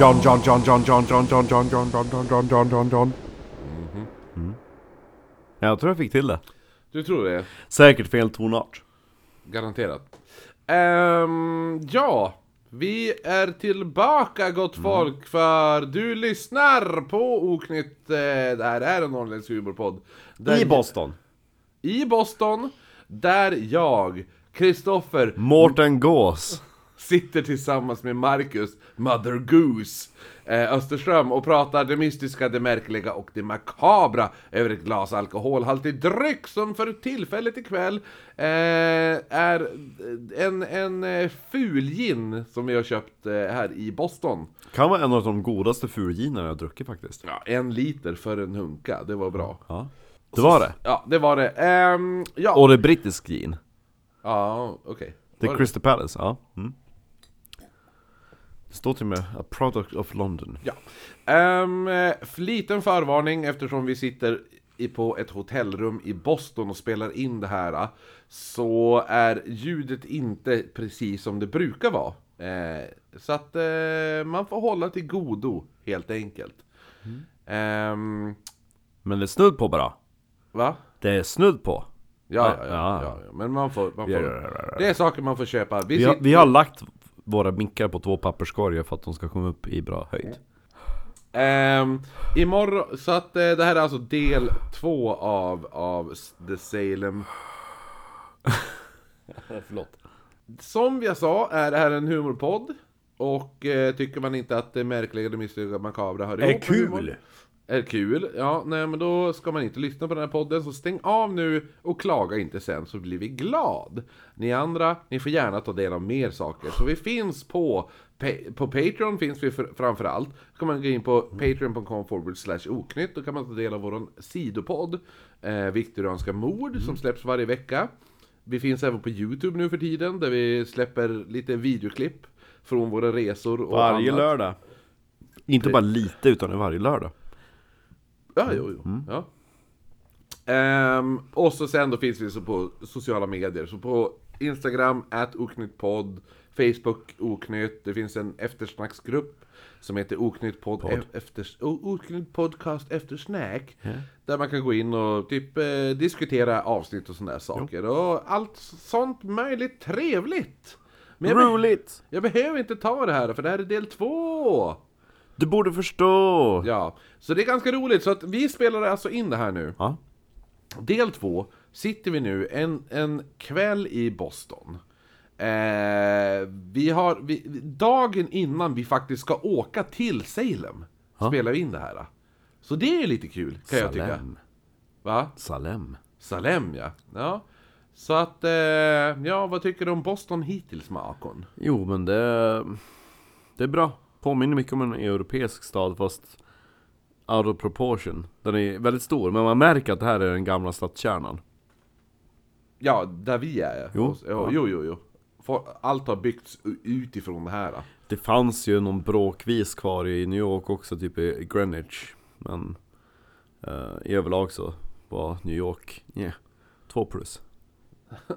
John, John, John, John, John, John, John, John, John, John, John, John, John, John, John. Jag tror jag fick till det. Du tror det? Säkert fel tonart. Garanterat. Ehm, ja, vi är tillbaka gott folk för du lyssnar på Oknytt. Eh, det här är en norrländsk humorpodd. Där- I Boston. I Boston, där jag, Kristoffer, Mårten Gås. Sitter tillsammans med Marcus, Mother Goose, eh, Österström och pratar det mystiska, det märkliga och det makabra över ett glas alkoholhaltig dryck som för tillfället ikväll eh, är en, en eh, fulgin som vi har köpt eh, här i Boston. Kan vara en av de godaste fulginerna jag druckit faktiskt. Ja, en liter för en hunka, det var bra. Ja. Det var det. Ja, det var det. Ehm, ja, Och det är brittisk gin. ja okej. Det Var är Crystal Palace, ja. Mm. Det står till och med A product of London. Ja. Um, liten förvarning eftersom vi sitter i, på ett hotellrum i Boston och spelar in det här så är ljudet inte precis som det brukar vara. Eh, så att eh, man får hålla till godo helt enkelt. Ehm, Men det är snudd på bara. va? Det är snudd på. Ja, ja, ja, Ja. ja. Men man får, man får, det är saker man får köpa. Vi Vi har, vi har lagt våra mickar på två papperskorgar för att de ska komma upp i bra höjd. Um, imorgon, så att eh, det här är alltså del två av, av The Salem Förlåt. Som jag sa är det här en humorpodd Och eh, tycker man inte att det märkliga, det mystiga, makabra hör Är ihop med humor, kul. Är kul, ja nej men då ska man inte lyssna på den här podden Så stäng av nu och klaga inte sen så blir vi glad Ni andra, ni får gärna ta del av mer saker Så vi finns på på Patreon finns vi för, framförallt. Då kan man gå in på patreon.com forward slash oknytt. Då kan man ta del av vår sidopodd. Eh, Viktorianska mord som släpps varje vecka. Vi finns även på Youtube nu för tiden. Där vi släpper lite videoklipp. Från våra resor och Varje annat. lördag. Inte bara lite utan varje lördag. Ja, jo, jo. Ja. Ehm, och så sen då finns vi så på sociala medier. Så på Instagram, at oknyttpodd, Facebook oknytt. Det finns en eftersnacksgrupp som heter oknytt podd, Podd. efter, o- oknytt podcast eftersnack. Där man kan gå in och typ eh, diskutera avsnitt och sådana där saker. Och allt sånt möjligt trevligt. Men jag, be- Roligt! jag behöver inte ta det här för det här är del två. Du borde förstå! Ja, så det är ganska roligt. Så att vi spelar alltså in det här nu. Ja. Del två sitter vi nu en, en kväll i Boston. Eh, vi har, vi, dagen innan vi faktiskt ska åka till Salem spelar vi in det här. Så det är lite kul kan jag tycka. Salem. Va? Salem. Salem ja. ja. Så att, eh, ja vad tycker du om Boston hittills Makon? Jo men det... Det är bra. Påminner mycket om en europeisk stad fast out of proportion. Den är väldigt stor, men man märker att det här är den gamla stadskärnan. Ja, där vi är. Jo. Och- jo, jo, jo. Allt har byggts utifrån det här. Det fanns ju någon bråkvis kvar i New York också, typ i Greenwich. Men eh, överlag så var New York, yeah, två plus.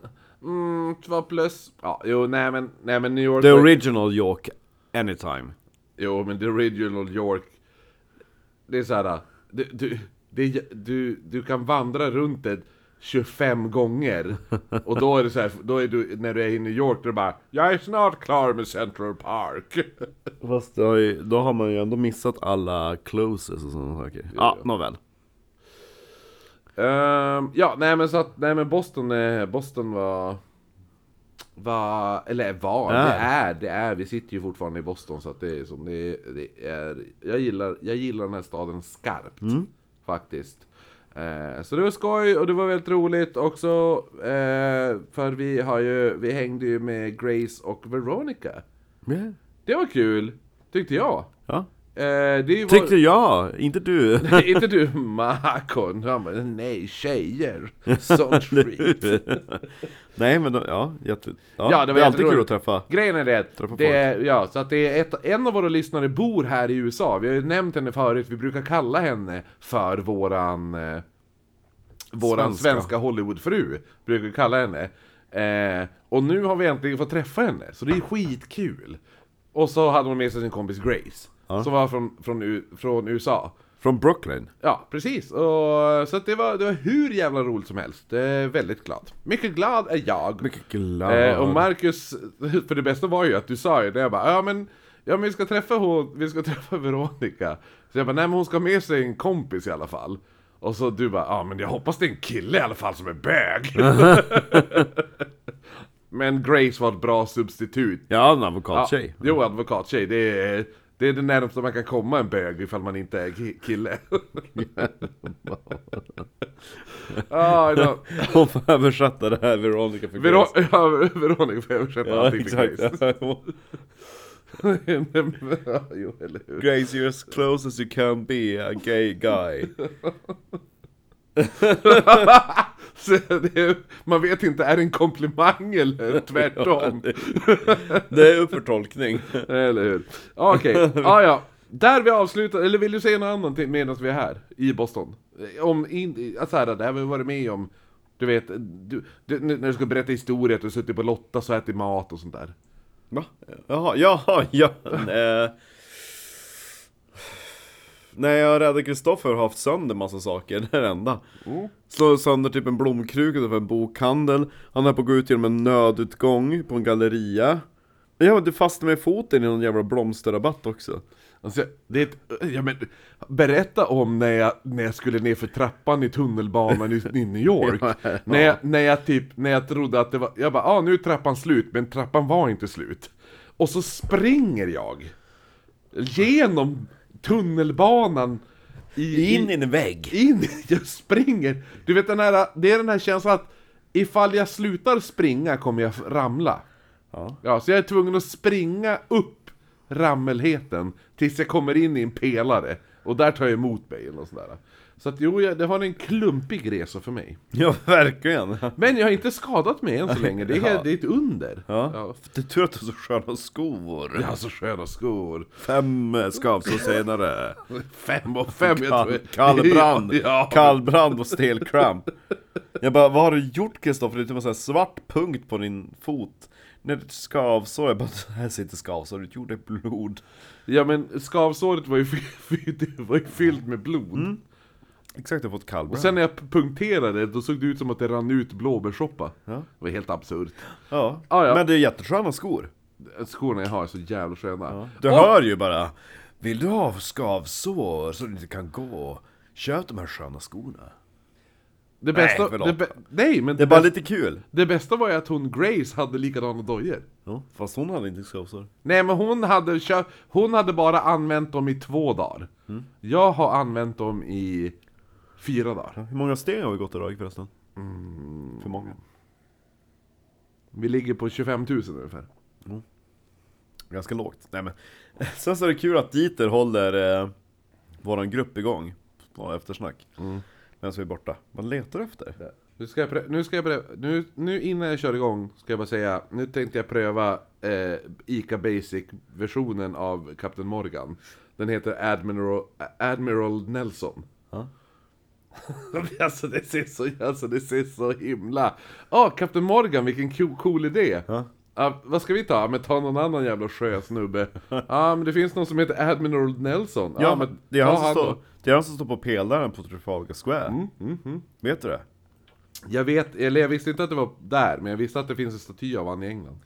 Mm, två plus. Ja, jo, nej men, nej men New York... The original York, anytime. Jo, men the original York. Det är såhär, du, du, det, du, du kan vandra runt det 25 gånger. Och då är det så här, då är du, när du är i New York, då är det bara Jag är snart klar med Central Park. Fast då, är- då har man ju ändå missat alla closes och sådana saker. Ja, nåväl. Ehm, ja, nej men så att, nej men Boston, eh, Boston var... Var, eller var, Är. det är, det är, vi sitter ju fortfarande i Boston så att det är som det det är jag gillar, jag gillar den här staden skarpt. Faktiskt. Eh, så det var skoj och det var väldigt roligt också, eh, för vi har ju, vi hängde ju med Grace och Veronica. Yeah. Det var kul, tyckte jag. Ja. Eh, det Tyckte jag, inte du. inte du Makon? Han bara, nej tjejer, sånt skit. Nej men ja, jätte, ja, Ja, det var är alltid kul att träffa. Grejen är det, Träffa det är, ja, så att det är ett, en av våra lyssnare bor här i USA, vi har ju nämnt henne förut, vi brukar kalla henne för våran eh, Våran Svenska. svenska Hollywoodfru, brukar vi kalla henne eh, Och nu har vi äntligen fått träffa henne, så det är skitkul Och så hade hon med sig sin kompis Grace som var från, från, U- från USA. Från Brooklyn. Ja, precis. Och, så att det, var, det var hur jävla roligt som helst. Är väldigt glad. Mycket glad är jag. Mycket glad. Eh, och Marcus, för det bästa var ju att du sa ju det, jag bara, ja men, ja men vi ska träffa hon, vi ska träffa Veronica. Så jag bara, nej men hon ska ha med sig en kompis i alla fall. Och så du bara, ja men jag hoppas det är en kille i alla fall som är bög. men Grace var ett bra substitut. Ja, en Ja, advokattjej. jo, advokattjej, det är, det är det närmaste man kan komma en bög ifall man inte är ki- kille. ah, no. Hon får översätta det här Veronica för Vero Grace. ja, Veronica får översätta Ja, allting till exakt. Grace. Ja. Ja, jo, eller hur? Grace, you're as close as you can be a gay guy. Är, man vet inte, är det en komplimang eller tvärtom? Det är upp för tolkning. eller hur? Okej, ja ja. Där vi avslutar, eller vill du säga något annat medan vi är här i Boston? Om, in, alltså här, det här har vi varit med om, du vet, du, du, när du ska berätta historia, att du suttit på Lottas och ätit mat och sånt där. Va? Jaha, jaha, ja. Nej, jag räddade Kristoffer har haft sönder massa saker, det är det enda. Slår sönder typ en blomkruka för en bokhandel. Han är på att gå ut genom en nödutgång på en galleria. Ja, du fastnade med foten i någon jävla blomsterrabatt också. Alltså, det är ett, ja, men, berätta om när jag, när jag skulle ner för trappan i tunnelbanan i, i New York. Ja. När, jag, när jag typ, när jag trodde att det var, jag bara ah, nu är trappan slut, men trappan var inte slut. Och så springer jag genom tunnelbanan i, In i en vägg. in, jag springer. Du vet den här, det är den här känslan att ifall jag slutar springa kommer jag ramla. Ja. Ja, så jag är tvungen att springa upp rammelheten tills jag kommer in i en pelare. Och där tar jag emot mig eller något sånt där. Så att jo, jag- det var en klumpig resa för mig. Ja, verkligen. Men jag har inte skadat mig än så länge, det är, Ja. det är ett under. Ja. Det är tur att du har så sköna skor. Jag har så sköna skor. Fem skavsår senare. Fem och fem, jag Kall, tror kallbrand, Ja, kallbrand och stelkramp. Jag bara, vad har du gjort Kristoffer? Det är typ en sån här svart punkt på din fot. När det är ett skavsår, jag bara, här sitter skavsår, gjorde blod. Ja men skavsåret var ju, fy- fy- det var ju fyllt med blod. Exakt, jag har fått Och kallbrand. sen när jag punkterade, då såg det ut som att det rann ut blåbärssoppa. Ja. Det var helt absurt. ja. Ah, ja. men det är jättesköna skor. Skorna jag har är så jävla sköna. Ja. Du Och- hör ju bara, vill du ha skavsår så du inte kan gå? Köp de här sköna skorna. Det bästa, förlåt. det, bä- nej men Det är det, bara bästa, lite kul. det bästa var ju att hon Grace hade likadana dojor. Ja, fast hon hade inte skavsår. Nej men hon hade, hon hade bara använt dem i två dagar. Mm. Jag har använt dem i fyra dagar. Hur många steg har vi gått idag förresten? Mm. För många. Vi ligger på 25 000 ungefär. Ganska lågt. Nej men. Sen så är det kul att Dieter håller eh, våran grupp igång. På eftersnack. Mm. Medan vi är borta. Vad letar du efter? Nu ska jag, prö- nu ska jag pröva, nu, nu innan jag kör igång ska jag bara säga, nu tänkte jag pröva eh, Ica Basic-versionen av Captain Morgan. Den heter Admiral, Admiral Nelson. Ja. Alltså det ser så, alltså det ser så himla... Åh, Captain Morgan, vilken cool, cool idé! Ja. Ja, vad ska vi ta? Men ta någon annan jävla sjösnubbe. Ja, men det finns någon som heter Admiral Nelson. Ja, men det, är han som han står, då. det är han som står på pelaren på Trafalgar Square. Mm, mm, mm. Vet du det? Jag vet, eller jag visste inte att det var där, men jag visste att det finns en staty av han i England.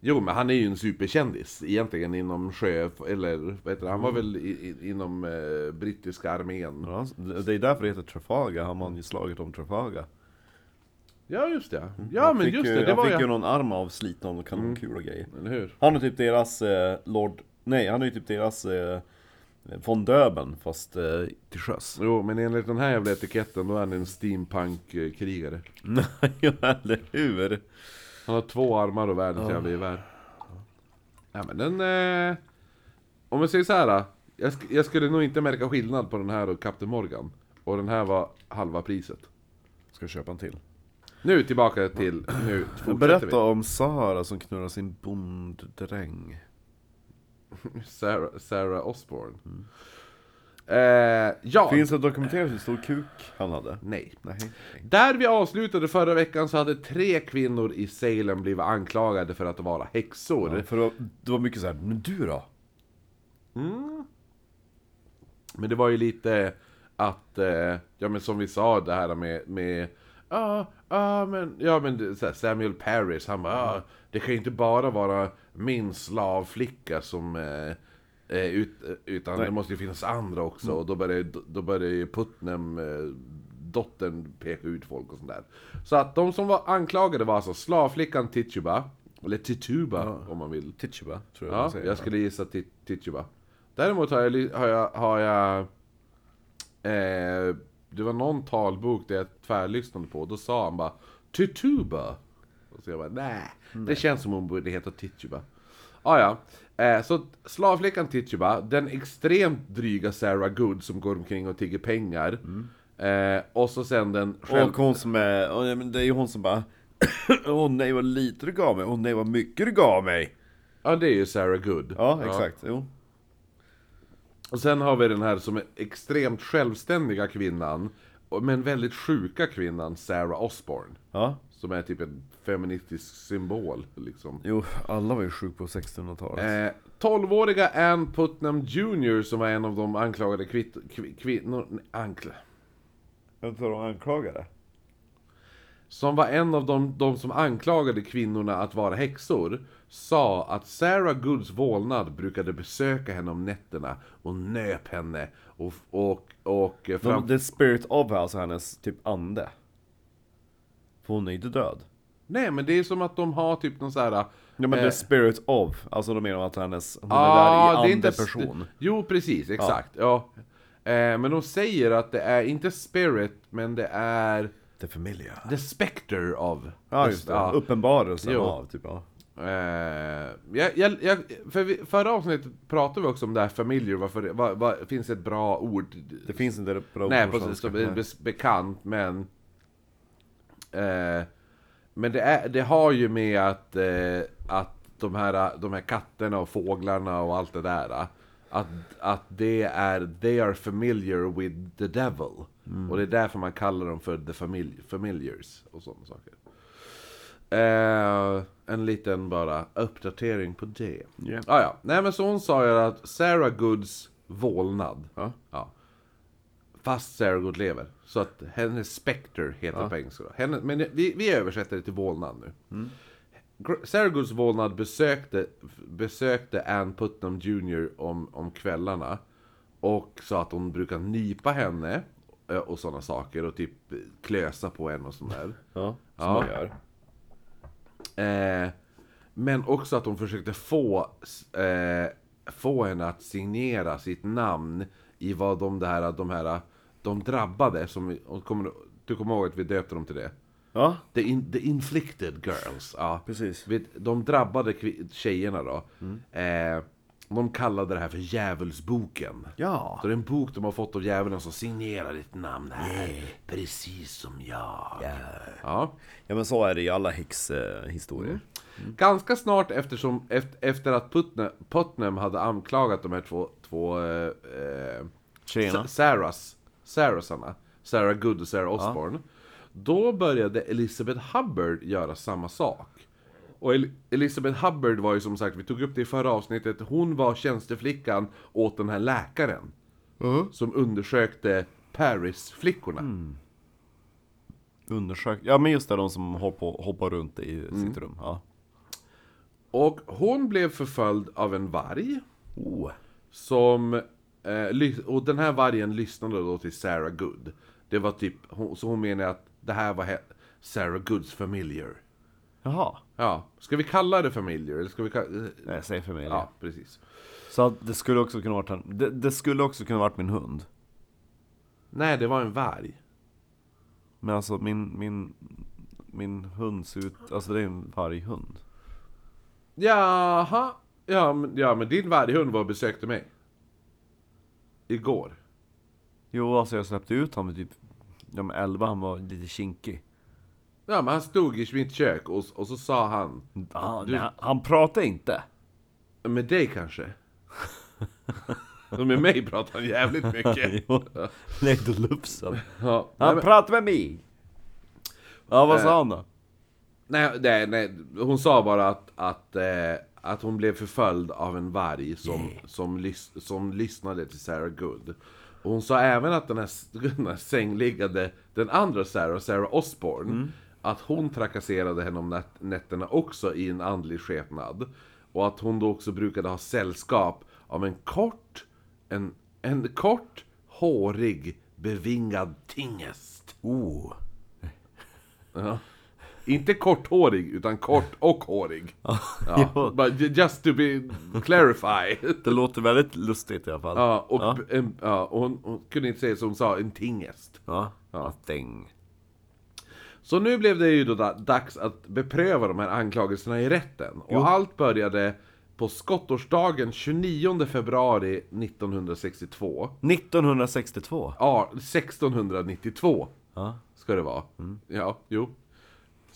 Jo, men han är ju en superkändis egentligen inom sjö, eller vad heter det, han var väl i, i, inom eh, brittiska armén. Ja, det är därför det heter Trafalgar, han vann ju slaget om Trafalgar. Ja, just det. Ja, Han men just ju, det, det han var fick ju ju... någon arm avsliten av kanonkula och grejer. Eller hur? Han är typ deras eh, Lord... Nej, han är ju typ deras eh, von Döben, fast eh, till sjöss. Jo, men enligt den här jävla etiketten, då är han en steampunk-krigare. Nej, eller hur? Han har två armar och världens jävla gevär. Ja men den... Eh, om jag säger så här. Jag, sk- jag skulle nog inte märka skillnad på den här och Captain Morgan. Och den här var halva priset. Ska jag köpa en till? Nu tillbaka till... Nu Berätta om Sara som knullar sin bonddräng. vi. Sarah, Sarah Osborne. Eh, ja, Finns det dokumenterat hur stor kuk han hade? nej. Nej. Där vi avslutade förra veckan så hade tre kvinnor i Salem blivit anklagade för att vara häxor. Ja, för det var, det var mycket så här, men du då? Men det var ju lite att, eh, ja men som vi sa det här med, med Ja, ja men, ja men här, Samuel Paris, han bara, ah, det kan ju inte bara vara min slavflicka som eh, eh, ut, utan det måste ju finnas andra också. Och då började, då började ju Putnam, eh, dottern, peka ut folk och sånt där. Så att de som var anklagade var alltså slavflickan Tituba, eller Tituba om man vill. Tituba, tror jag Ja, man säger. jag skulle gissa Ti- Tituba. Däremot har jag, har jag, har jag eh, det var någon talbok där jag tvärlyssnade på, då sa han bara Tituba. Och så jag bara, nej, det känns som hon borde heta Tituba. Ah, ja, eh, så slavflickan Tituba, den extremt dryga Sarah Good som går omkring och tigger pengar. Eh, och så sen den själv... Och hon som är, och, ja, det är ju hon som bara Åh nej vad lite du gav mig, åh nej vad mycket du gav mig Ja, det är ju Sarah Good. Ja, exakt, jo Och sen har vi den här som är extremt självständiga kvinnan, men väldigt sjuka kvinnan Sarah Osborne. Ja, Som är typ en feministisk symbol liksom. jo, alla var ju sjuka på 1600-talet Eh, 12-åriga Ann Putnam Jr som var en av de anklagade kvitt, kvi, kvinnor... nej, Ankla, de anklagade? Som var en av de, de som anklagade kvinnorna att vara häxor, sa att Sarah Goods vålnad brukade besöka henne om nätterna och nöp henne och, och, och fram... The spirit of, alltså hennes typ ande För hon är ju inte död Nej men det är som att de har typ någon så här... Ja men eh, the spirit of, alltså de menar att hennes, hon Ja, är där i andeperson Jo, precis, exakt. Ja. Eh, men de säger att det är inte spirit, men det är The familiar the specter of. Ja just det, Ja. uppenbarelsen Jo. av typ ja Eh, jag, jag, jag, för vi, förra avsnittet pratade vi också om det här familjer, varför det, vad, vad, finns ett bra ord? Det finns inte det bra Nej, ord på precis, som är bekant, men... Eh, men det, är, det har ju med att, eh, att de, här, de här katterna och fåglarna och allt det där, att, att det är, they are familiar with the devil. Och det är därför man kallar dem för the famil familiars och sådana saker. Eh, en liten bara uppdatering på det. Ja. Ah, ja. Nej men så hon sa ju att Sarah Goods vålnad. Ja. Ja. Fast Sarah Good lever. Så att hennes Spectre heter på engelska. Henne, men vi, vi översätter det till vålnad nu. Gr- Sarah Goods vålnad besökte, besökte Ann Putnam Jr. om, om kvällarna. Och sa att hon brukar nypa henne och sådana saker och typ klösa på henne och sånt där. Ja, som Ja. man gör Eh, men också att hon försökte få, eh, få henne att signera sitt namn i vad de där, de här, de drabbade, som, kommer, du kommer ihåg att vi döpte dem till det? Ja, The, in, the inflicted girls, ja. precis De drabbade tjejerna då. Eh, de kallade det här för Djävulsboken. Ja. Så det är en bok de har fått av djävulen som signerar ditt namn här. Precis som jag. Ja. Ja men så är det i alla häxhistorier Ganska snart eftersom, efter, efter att Putnam, Putnam hade anklagat de här två, två eh, eh, Tjejerna. Sa- Sarahs, Sarahsarna, Sarah Good och Sarah Osborne. Då började Elizabeth Hubbard göra samma sak. Och El- Elizabeth Hubbard var ju som sagt, vi tog upp det i förra avsnittet, hon var tjänsteflickan åt den här läkaren. Som undersökte Paris-flickorna. Undersök... Ja men just det, de som hoppar, hoppar runt i sitt rum ja. Och hon blev förföljd av en varg. Oh. Som, eh, och den här vargen lyssnade då till Sarah Good. Det var typ, så hon menar att det här var Sarah Goods familiar. Jaha, Ja, ska vi kalla det familjer? Eller ska vi kalla... nej säg familj Ja, precis. Så det skulle också kunna varit en... det, det skulle också kunna varit min hund Nej, det var en varg. Men alltså min, min, min hund ser ut, alltså det är en varghund Jaha. Ja, men, ja, men din varghund var och besökte mig. Igår. Jo alltså jag släppte ut honom typ, men 11, han var lite kinkig Ja, men han stod i mitt kök och, och så sa han... ah, Du- nej, han, han pratade inte Med dig kanske? Med mig pratar han jävligt mycket. Jo, Nej, då lupsen Ja, Han men- pratade med mig! Ja vad Eh, sa han då? Nej, nej, nej, hon sa bara att, att, eh, att hon blev förföljd av en varg som, som, lys, som lyssnade till Sarah Good. Och hon sa även att den här, den här sängliggande, den andra Sarah, Sarah Osborne, att hon trakasserade henne om nät- nätterna också i en andlig skepnad. Och att hon då också brukade ha sällskap av en kort, en, en kort, hårig, bevingad tingest. Oh. Ja. Inte korthårig, utan kort och hårig. Ja. Just to be clarify. Det låter väldigt lustigt i alla fall. Ja, och, Ja. En, ja, och hon, hon kunde inte säga som hon sa, en tingest. Ja. ja. Thing. Så nu blev det ju då da- dags att bepröva de här anklagelserna i rätten. Och allt började på skottårsdagen 29 februari 1962. 1962. Ja, 1692 Ja. ska det vara. Ja, jo.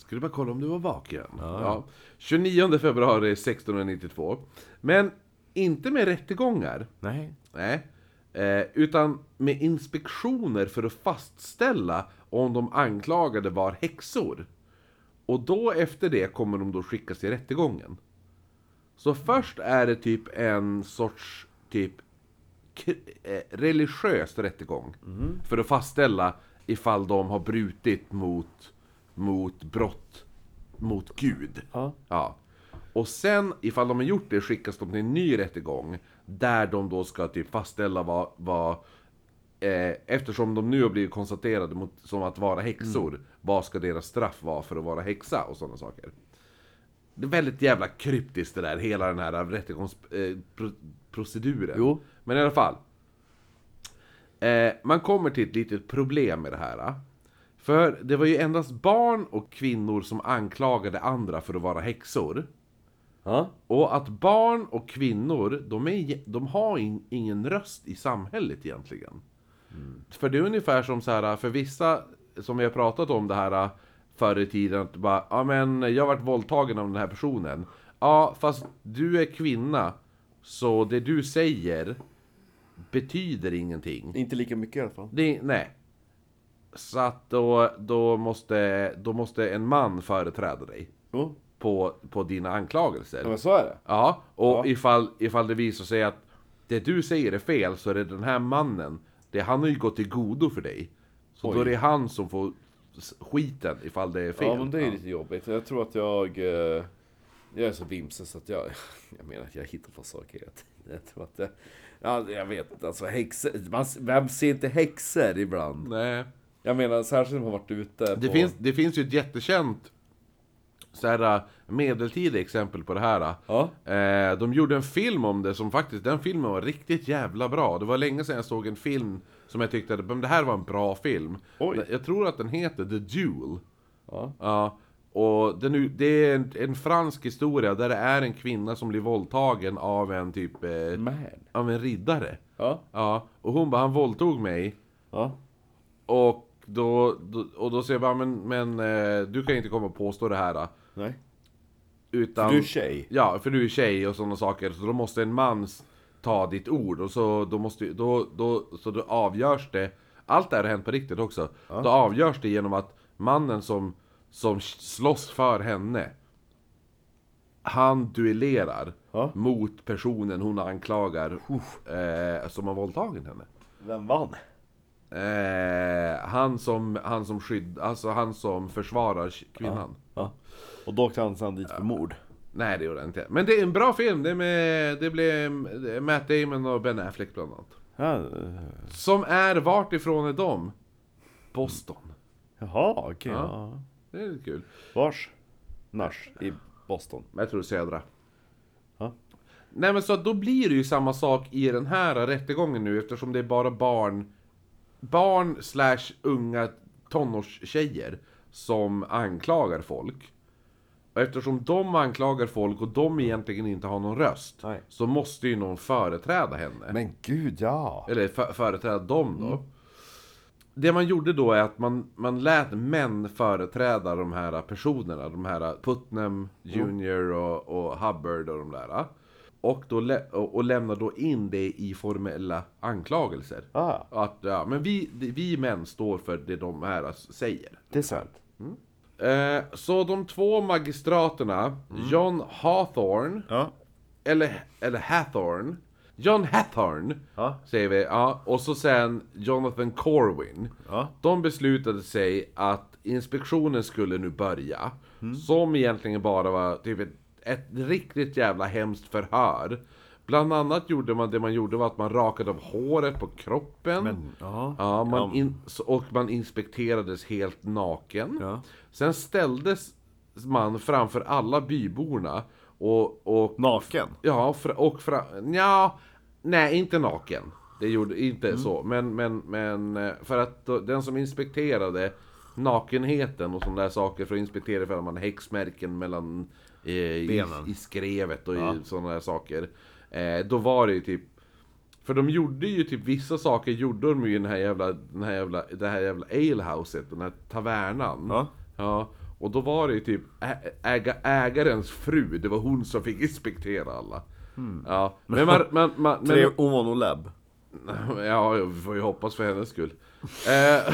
Skulle bara kolla om du var vaken. Ja. 29 februari 1692. Men inte med rättegångar. Nej. Nej. Eh, utan med inspektioner för att fastställa om de anklagade var häxor. Och då efter det kommer de då skickas till rättegången. Så först är det typ en sorts typ eh, religiös rättegång. För att fastställa ifall de har brutit mot, mot brott mot Gud. Ja. Ja. Och sen, ifall de har gjort det, skickas de till en ny rättegång. Där de då ska typ fastställa vad, vad eh, eftersom de nu har blivit konstaterade mot, som att vara häxor, vad ska deras straff vara för att vara häxa och sådana saker. Det är väldigt jävla kryptiskt det där, hela den här rättegångsproceduren. Eh. Jo. Men i alla fall. Eh, man kommer till ett litet problem med det här. För det var ju endast barn och kvinnor som anklagade andra för att vara häxor. Ja. Och att barn och kvinnor, de, är, de har in, ingen röst i samhället egentligen. För det är ungefär som så här, för vissa, som vi har pratat om det här förr i tiden, att bara, ja men jag varit våldtagen av den här personen. Ja, fast du är kvinna, så det du säger betyder ingenting. Inte lika mycket i alla fall. Det, nej. Så att då, då, måste, då måste en man företräda dig Jo. på, på dina anklagelser. Ja, men så är det. Ja, och Ja. Ifall, ifall det visar sig att det du säger är fel så är det den här mannen, det, han har ju gått till godo för dig. Så då är det han som får skiten ifall det är fel. Ja men det är lite jobbigt. Jag tror att jag... eh, Jag är så vimsig så att jag... Jag menar att jag hittar på saker hela tiden. Jag tror att det... Ja, jag vet. Alltså häxor... Man, vem ser inte häxor ibland? Nej. Jag menar särskilt om man varit ute Det, på... finns, det finns ju ett jättekänt så här, medeltida exempel på det här. Ja. Eh, de gjorde en film om det som faktiskt, den filmen var riktigt jävla bra. Det var länge sedan jag såg en film som jag tyckte att men det här var en bra film. Oj. Jag tror att den heter The Duel. Ja. Ja, och den, det är en, en fransk historia där det är en kvinna som blir våldtagen av en typ, eh, Man. av en riddare. Ja. Ja, och hon bara, han våldtog mig. Ja. Och då, då, och då säger jag bara, men, men eh, du kan inte komma och påstå det här. Nej. Utan, Du är tjej. Ja, för du är tjej och sådana saker. Så då måste en man ta ditt ord. Och så, då, måste, då, då, så då avgörs det. Allt det här har hänt på riktigt också. Då avgörs det genom att mannen som, som slåss för henne. Han duellerar Ja. mot personen hon anklagar eh, som har våldtagit henne. Vem vann? Eh, han som, han som skydd, alltså han som försvarar kvinnan. Ja. Och då åkte han sen dit för mord. Nej det gjorde han inte. Men det är en bra film, det, med, det blev Matt Damon och Ben Affleck bland annat. Ja. eh, Som är, vart ifrån är de? Boston. Jaha, okej. Ja. Ja. Det är lite kul. Vars? Nars i Boston. Jag tror södra. Ja. Nej men så då blir det ju samma sak i den här rättegången nu eftersom det är bara barn Barn slash unga tonårstjejer som anklagar folk. Och eftersom de anklagar folk och de egentligen inte har någon röst Nej. Så måste ju någon företräda henne. Men gud ja! Eller för, företräda dem då. Det man gjorde då är att man, man lät män företräda de här personerna. De här Putnam Jr och, och Hubbard och de där. Och, då lä- och, lämnar då in det i formella anklagelser. Ah, Att ja, men vi, vi män står för det de här säger. det är sant. Eh, så de två magistraterna, John Hawthorne, Ja. eller, eller Hathorne, John Hathorne, Ja. säger vi, ja, och så sen Jonathan Corwin. Ja. De beslutade sig att inspektionen skulle nu börja. Som egentligen bara var typ ett, ett riktigt jävla hemskt förhör. Bland annat gjorde man det man gjorde var att man rakade av håret på kroppen. ja. Ja, man Ja. in, och man inspekterades helt naken. Ja. Sen ställdes man framför alla byborna och, och Naken? Ja, och fra, ja, nej inte naken. Det gjorde inte så, men, men, men eh, för att den som inspekterade nakenheten och sådana där saker för att inspektera ifall man har häxmärken mellan i, Benen. i skrevet och Ja. i sådana där saker. Eh, då var det ju typ för de gjorde ju typ vissa saker gjorde de ju i den här jävla, den här jävla, det här jävla alehouset, den här tavernan. Ja. Ja, och då var det ju typ äga, ägarens fru, det var hon som fick inspektera alla. Ja, men man, man, man, men, Tre Omonolab. Ja, vi får ju hoppas för hennes skull. Eh,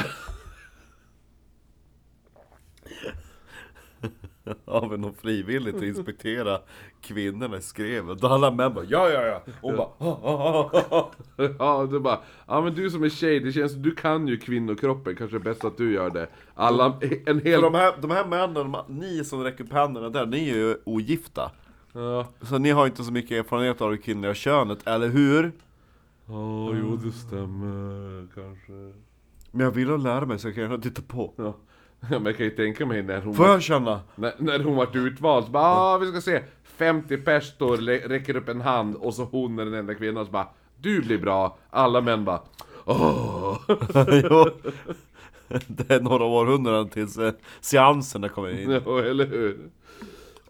Har vi någon frivilligt att inspektera kvinnorna i skrevet? Då alla män bara ja ja ja. Hon bara "Ah, ah, ah, ah." ja, det bara, ja men du som är tjej, det känns, du kan ju kvinnokroppen, kanske bäst att du gör det. Alla, en hel... För de här, de här männen, de, ni som räcker upp händerna där, ni är ju ogifta. Ja, Så ni har inte så mycket erfarenhet av det kvinnliga könet, eller hur? Ja, jo det stämmer kanske. Men jag vill lära mig så jag kan gärna titta på. Ja. Ja, men jag kan ju tänka mig när hon Får var, jag känna? när, när hon vart utvald, så bara ah, vi ska se 50 pers står, räcker upp en hand och så hon är den enda kvinnan, så bara Du blir bra, alla män bara Åh! jo. Det är några århundraden tills eh, seanserna kommer in. Ja, eller hur?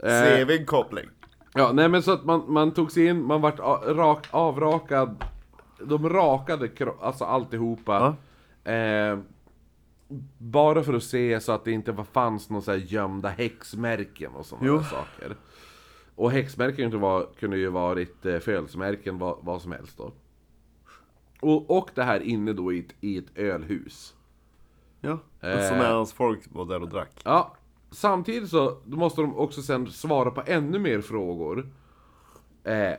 Eh, CV-koppling. ja, nej men så att man, man tog sig in, man vart a- rak, avrakad De rakade kro- alltså alltihopa eh, Bara för att se så att det inte var- fanns några så här gömda häxmärken och sådana saker Och häxmärken kunde, vara, kunde ju varit eh, födelsemärken, vad, vad som helst då och, och det här inne då i ett, i ett ölhus Ja. Eh. Som medan folk var där och drack. Ja, samtidigt så måste de också sen svara på ännu mer frågor eh,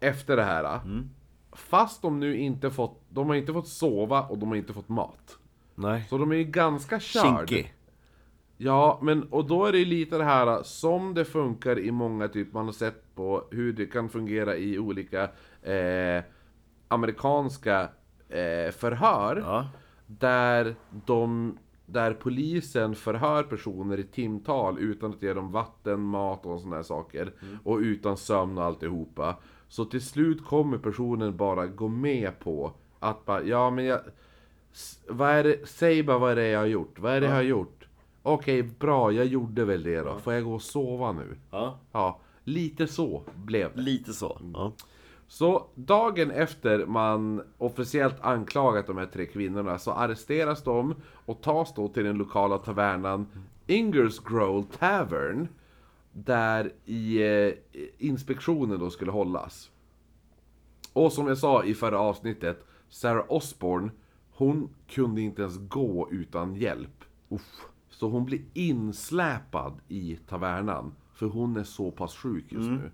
Efter det här Fast de nu inte fått, de har inte fått sova och de har inte fått mat Nej. Så de är ju ganska körd Kinky. Ja, men och då är det ju lite det här som det funkar i många typ, man har sett på hur det kan fungera i olika eh, amerikanska eh, förhör. Ja. Där de där polisen förhör personer i timtal utan att ge dem vatten, mat och sådana här saker. Och utan sömn och alltihopa. Så till slut kommer personen bara gå med på att bara, ja men jag... Vad är det, säg bara vad det är jag har gjort. Vad är det jag har gjort? Okej, bra, jag gjorde väl det då. Får jag gå och sova nu? Ja. Ja, lite så blev det. Lite så. Ja. Så dagen efter man officiellt anklagat de här tre kvinnorna så arresteras de och tas då till den lokala tavernan Ingersgrove Tavern där i eh, inspektionen då skulle hållas. Och som jag sa i förra avsnittet, Sarah Osborne, hon kunde inte ens gå utan hjälp. Uff. Så hon blir insläpad i tavernan, för hon är så pass sjuk just nu.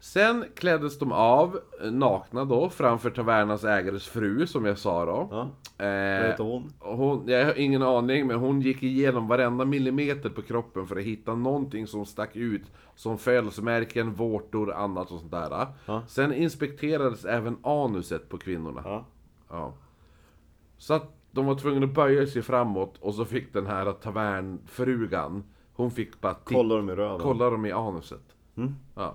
Sen kläddes de av, eh, nakna då, framför tavernans ägares fru, som jag sa då. Ja. Eh, Vad heter hon? hon, jag har ingen aning, men hon gick igenom varenda millimeter på kroppen för att hitta någonting som stack ut som födelsemärken, vårtor, annat och sånt där. Ja. Sen inspekterades även anuset på kvinnorna. Ja. Ja. Så att de var tvungna att böja sig framåt och så fick den här tavernfrugan, hon fick bara titta Kollar de i röven? kolla dem i anuset. Ja.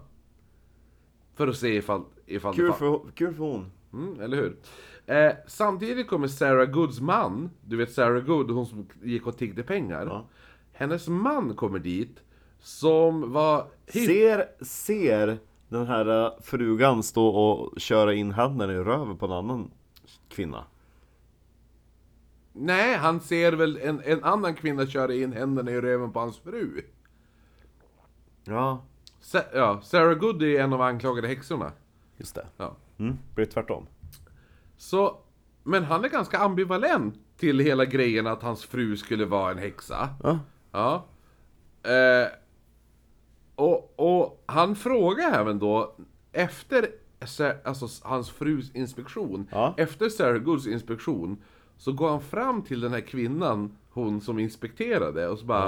För att se ifall... ifall Kul det för, kul för hon. Mm, eller hur? Eh, samtidigt kommer Sarah Goods man, du vet Sarah Good, hon som gick och tiggde pengar. Ja. Hennes man kommer dit, som var... hy- Ser, ser den här eh, frugan stå och köra in handen i röven på en annan kvinna? Nej, han ser väl en, en annan kvinna köra in händerna i röven på hans fru. Ja, Sa- ja, Sarah Good är en av anklagade häxorna. just det. Ja. Mm, blir det tvärtom? Så Men han är ganska ambivalent till hela grejen att hans fru skulle vara en häxa. Ja. Ja. Eh, och, och han frågar även då, efter alltså, hans frus inspektion, Ja. efter Sarah Goods inspektion, så går han fram till den här kvinnan, hon som inspekterade, och så bara...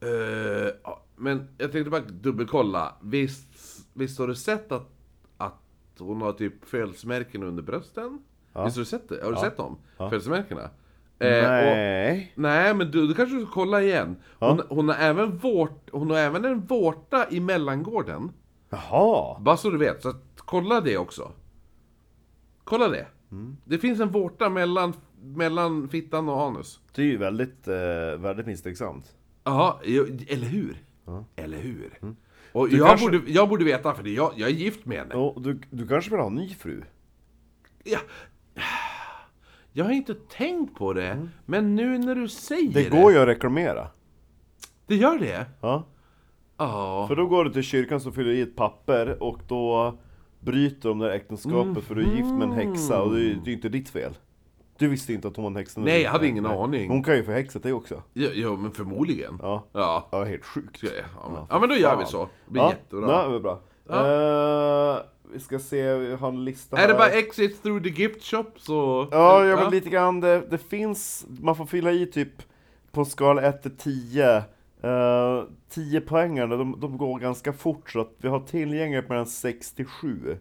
Eh, ja, men jag tänkte bara dubbelkolla, visst, visst har du sett att, att hon har typ födelsemärken under brösten? Visst har du sett det? Har du sett dem? Födelsemärkena? Eh, och- Nej. Nej, men du, du kanske ska kolla igen. Hon, hon, har även vårt, hon har även en vårta i mellangården. Jaha. Bara så du vet, så att, kolla det också. Kolla det. Det finns en vårta mellan, mellan fittan och anus. Det är ju väldigt, eh, väldigt misstänksamt. Ja, eller hur? Eller hur? Och Du jag, kanske- borde, jag borde veta, för det jag, jag är gift med henne. Och du, du kanske vill ha en ny fru? Ja. Jag har inte tänkt på det, men nu när du säger Det det. går ju att reklamera. Det gör det? Ja. Ja. För då går du till kyrkan som fyller i ett papper och då bryter de det här äktenskapet för du är gift med en häxa och det är ju inte ditt fel. Du visste inte att hon var en häxa. Nej, jag hade ingen Nej. aning. Hon kan ju förhäxa dig också. Ja, ja, men förmodligen. Ja. Ja. Ja, helt sjukt. Ja, men, ja, men då gör vi så. Det blir ja. jättebra. Ja, det bra. Eh, vi ska se, vi har en lista Är det här. bara exit through the gift shop så... Ja, vill lite grann, det, det finns, man får fylla i typ på skala 1 till 10 uh, 10 poängarna, de, de går ganska fort så att vi har tillgängligt mellan 6 till 7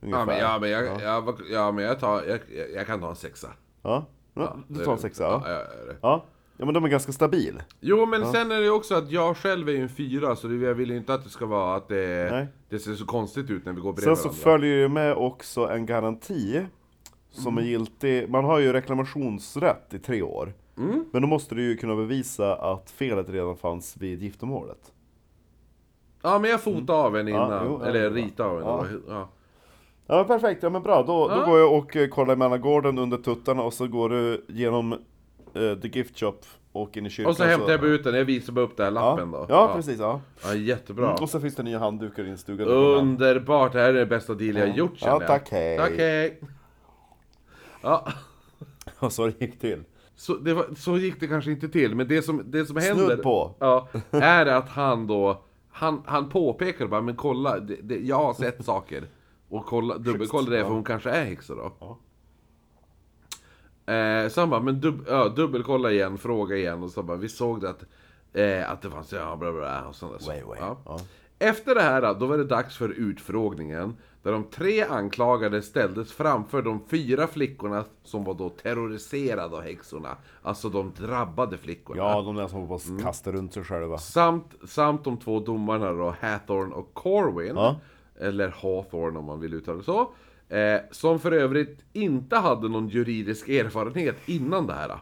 Ja, men, ja, men, jag, ja. Ja, men jag, tar, jag, jag, jag kan ta en sexa. Ja, ja, du tar en sexa ja. Ja, jag. Ja, ja men de är ganska stabil Jo, men sen är det ju också att jag själv är ju en fyra, så det, jag vill ju inte att det ska vara att det, Nej. det ser så konstigt ut när vi går bredvid Sen så varandra. följer det med också en garanti Som Mm. är giltig, man har ju reklamationsrätt i tre år Mm. Men då måste du ju kunna bevisa att felet redan fanns vid giftermålet Ja, men jag fotar av en innan, Ja, jo, ja, eller ja. ritar av en. Ja. Ja. Ja perfekt, ja men bra. Då, Ja. då går jag och eh, kollar i mellangården under tuttarna och så går du genom eh, the gift shop och in i kyrkan. Och så hämtar jag ut den, jag visar bara upp den här ja. lappen då. Ja, precis, ja. Ja, jättebra. Och så finns det nya handdukar i din stuga. Underbart, det här är det bästa deal jag gjort Ja, känner jag. tack, hej. Tack hej. Ja, Och så det gick till. Så, var, så gick det kanske inte till, men det som, det som händer... på. Ja, är att han då, han, han påpekar bara, men kolla, det, det, jag har sett saker. Och kolla, dubbelkolla det, för hon kanske är häxa då. Ja. Eh, så han bara, men dub, ja, dubbelkolla igen, fråga igen, och så bara, vi såg det att, eh, att det fanns, ja, bla bla bla, och sånt där. så. Way, way. Ja. Ja. Efter det här då var det dags för utfrågningen Där de tre anklagade ställdes framför de fyra flickorna Som var då terroriserade av häxorna Alltså de drabbade flickorna Ja, de där som bara Mm. kastar runt sig själva. samt, samt de två domarna då, Hathorne och Corwin Ja. Eller Hawthorne om man vill uttala det så eh, Som för övrigt inte hade någon juridisk erfarenhet innan det här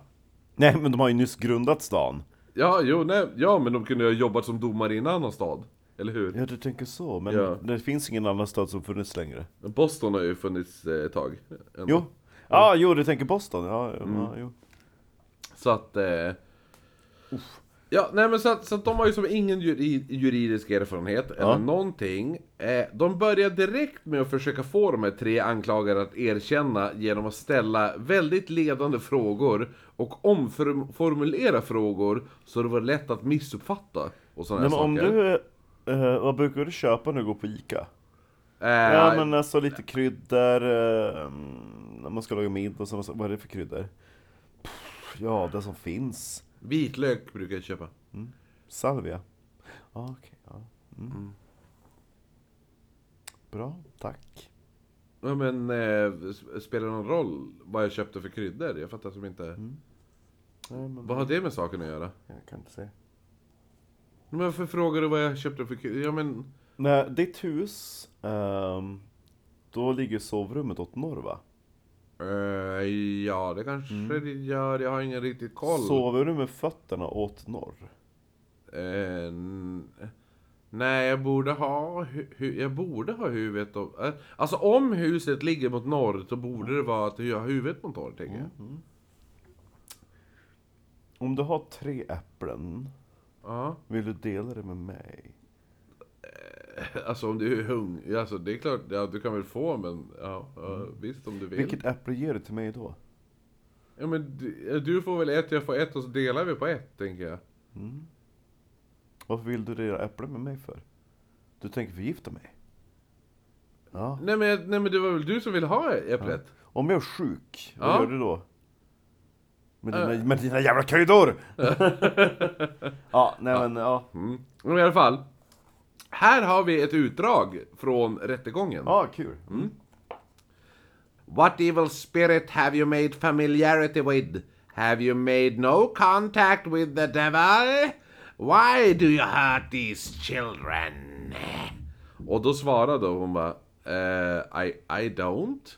Nej, men de har ju nyss grundat stan. Ja, jo, nej, ja men de kunde ju ha jobbat som domare i en annan stad Eller hur? Ja, du tänker så. Men Ja. det finns ingen annan stad som funnits längre. Boston har ju funnits eh, ett tag ändå. Jo. Ja, ah, jo, du tänker Boston. Ja, ja, Mm. ja jo. Så att... Eh, ja, nej men så att, så att de har ju som ingen juri, juridisk erfarenhet eller någonting. Eh, de börjar direkt med att försöka få de här tre anklagade att erkänna genom att ställa väldigt ledande frågor och omformulera frågor så det var lätt att missuppfatta och sådana här men om saker. du... eh, vad brukar du köpa när du går på Ica? Eh, Ja men alltså lite kryddor, eh, när man ska laga middag, och saker. vad är det för kryddor? Pff, Ja, det som finns. Vitlök brukar jag köpa. Salvia. Ja, okej. ja. Mm. Bra, tack. Ja, men eh, spelar det någon roll vad jag köpte för kryddor? Jag fattar som inte... Nej, men Vad har det med saken att göra? jag kan inte se. Men varför frågar du vad jag köpte för kryddor? Ja men... Nej, ditt hus, ehm, då ligger sovrummet åt norr va? eh, ja, det kanske det gör. Jag har ingen riktigt koll. Sover du med fötterna åt norr? Eh, n- nej, jag borde ha... Hu- hu- jag borde ha huvudet och... Eh, alltså om huset ligger mot norr, så borde det vara att jag har huvudet mot norr, tänker jag. Om du har tre äpplen, Ja. vill du dela det med mig? Alltså om du är hungrig, alltså det är klart, ja du kan väl få men ja, ja visst om du vill. Vilket äpple ger du till mig då? Ja men du- du får väl ett, jag får ett och så delar vi på ett, tänker jag. Varför vill du dela äpplen med mig för? Du tänker förgifta mig? Ja. Nej men, nej men det var väl du som ville ha äpplet? Om jag är sjuk, vad gör du då? Med dina, med dina jävla kryddor! ja, nej men ja. Mm. Men i alla fall. Här har vi ett utdrag från rättegången. Ja, kul. What evil spirit have you made familiarity with? Have you made no contact with the devil? Why do you hurt these children? Och då svarade hon bara, eh, I, I don't.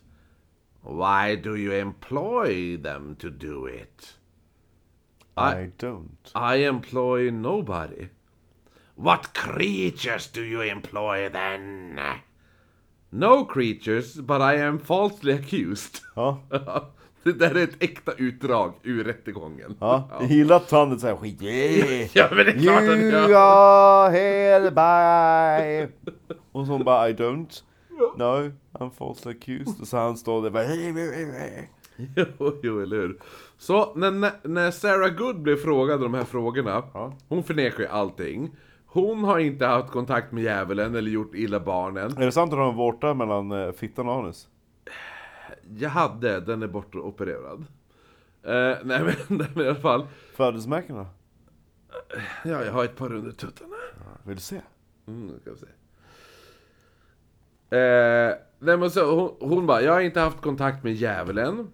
Why do you employ them to do it? I don't. I employ nobody. What creatures do you employ then? No creatures, but I am falsely accused. Ja. Det där är ett äkta utdrag ur rättegången. Ja, jag gillar att han är såhär skit. Ja, men det är klart att You jag... are held by... Och så bara I don't. No, I'm falsely accused. Och så han står där bara... Jo, jo, eller hur? Så när, när- Sarah Good blev frågad de här frågorna, Ja. hon förnekar ju allting. Hon har inte haft kontakt med djävulen eller gjort illa barnen. Är det sant att du har en vårta mellan eh, fittan och anus? Jag hade, den är bortopererad. Eh, nej, men, nej men i alla fall. Födelsemärkena? Ja, jag har ett par under tuttarna. Vill du se? Mm, ska vi se. Eh, nej men så, hon, hon bara, jag har inte haft kontakt med djävulen.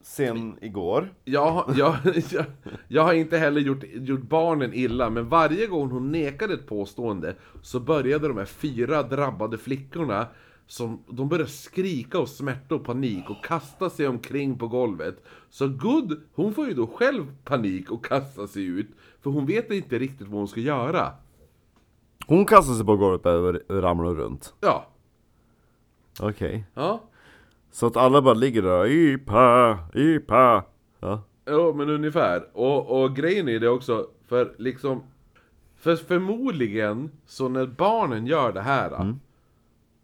Sen igår. Jag, jag, jag, jag har inte heller gjort, gjort barnen illa, men varje gång hon nekade ett påstående så började de här fyra drabbade flickorna som, de började skrika av smärta och panik och kasta sig omkring på golvet. Så Good, hon får ju då själv panik och kasta sig ut, för hon vet inte riktigt vad hon ska göra. Hon kastar sig på golvet och ramlar runt. Ja, Okej. ja. Så att alla bara ligger där, ipa, ipa. Ja. Ja, men ungefär. Och, och grejen är det också, för liksom... För förmodligen, så när barnen gör det här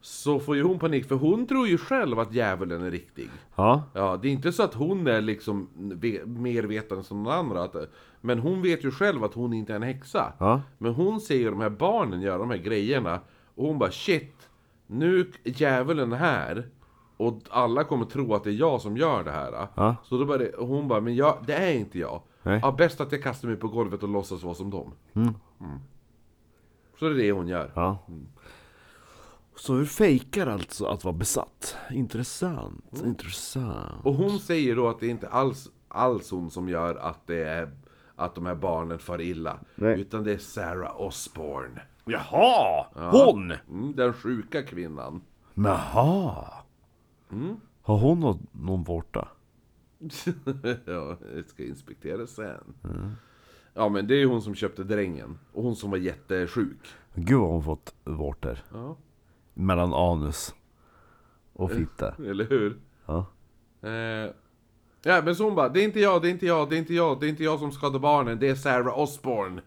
Så får ju hon panik, för hon tror ju själv att djävulen är riktig Ja. Ja, det är inte så att hon är liksom mer vetande som någon andra att, Men hon vet ju själv att hon inte är en häxa Ja. Men hon ser ju de här barnen göra de här grejerna Och hon bara shit Nu är djävulen här Och alla kommer tro att det är jag som gör det här Ja. Så då började hon bara, men jag, det är inte jag Nej. Ja, bäst att jag kastar mig på golvet och låtsas vara som dem Mm. Så det är det hon gör Ja. Så du fejkar alltså att vara besatt? Intressant, intressant. Och hon säger då att det är inte alls, alls hon som gör att det är att de här barnen far illa. Nej. Utan det är Sarah Osborne. Jaha! Hon! Mm, den sjuka kvinnan. Jaha! Har hon någon, någon vårta? ja, jag ska inspektera sen. Ja men det är hon som köpte drängen. Och hon som var jättesjuk. Gud vad hon fått vårtor. Ja. Mellan anus och fitta. Eller hur? Ja. Eh, ja men så hon bara, det är inte jag, det är inte jag, det är inte jag, det är inte jag som skadar barnen, det är Sarah Osborne.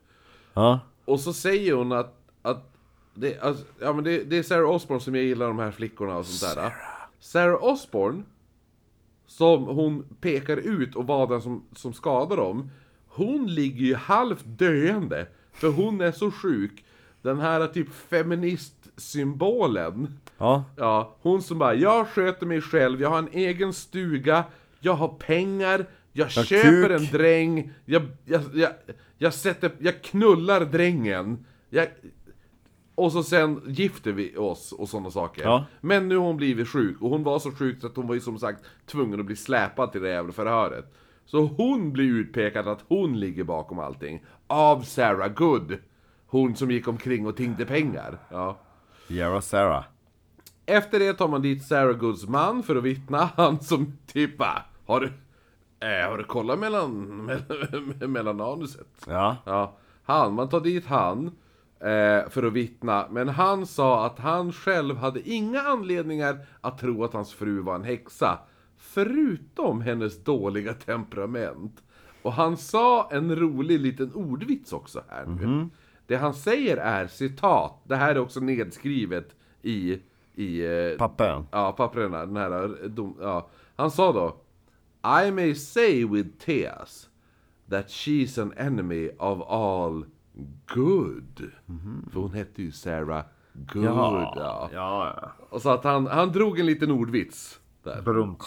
Ja. Och så säger hon att, att det, alltså, ja, men det, det är Sarah Osborne som jag gillar de här flickorna och sånt där. Sarah, Sarah Osborne, som hon pekar ut och var den som, som skadar dem, hon ligger ju halvt döende. För hon är så sjuk. Den här typ feministsymbolen. Ja. Ja, hon som bara, jag sköter mig själv, jag har en egen stuga, jag har pengar, jag har köper kuk. en dräng, jag, jag, jag, jag sätter, jag knullar drängen, jag, och så sen gifter vi oss och sådana saker. Ja. Men nu har hon blivit sjuk, och hon var så sjuk att hon var ju som sagt tvungen att bli släpad till det jävla förhöret. Så hon blir utpekad att hon ligger bakom allting, av Sarah Good. Hon som gick omkring och tingde pengar. Ja. Jävla Sarah. Efter det tar man dit Sarah Goods man för att vittna. Han som typ har du, eh, har du kollat mellan, mellan, mellan anuset? Ja. Ja, han, man tar dit han eh, för att vittna. Men han sa att han själv hade inga anledningar att tro att hans fru var en häxa. Förutom hennes dåliga temperament. Och han sa en rolig liten ordvits också här nu. Det han säger är citat, det här är också nedskrivet i, i eh, Pappen. Ja, papperna, den här dom, ja. Han sa då I may say with tears that she's an enemy of all good. För hon hette ju Sarah Good. Ja. ja, ja. Och så att han, han drog en liten ordvits. Där. Brunt.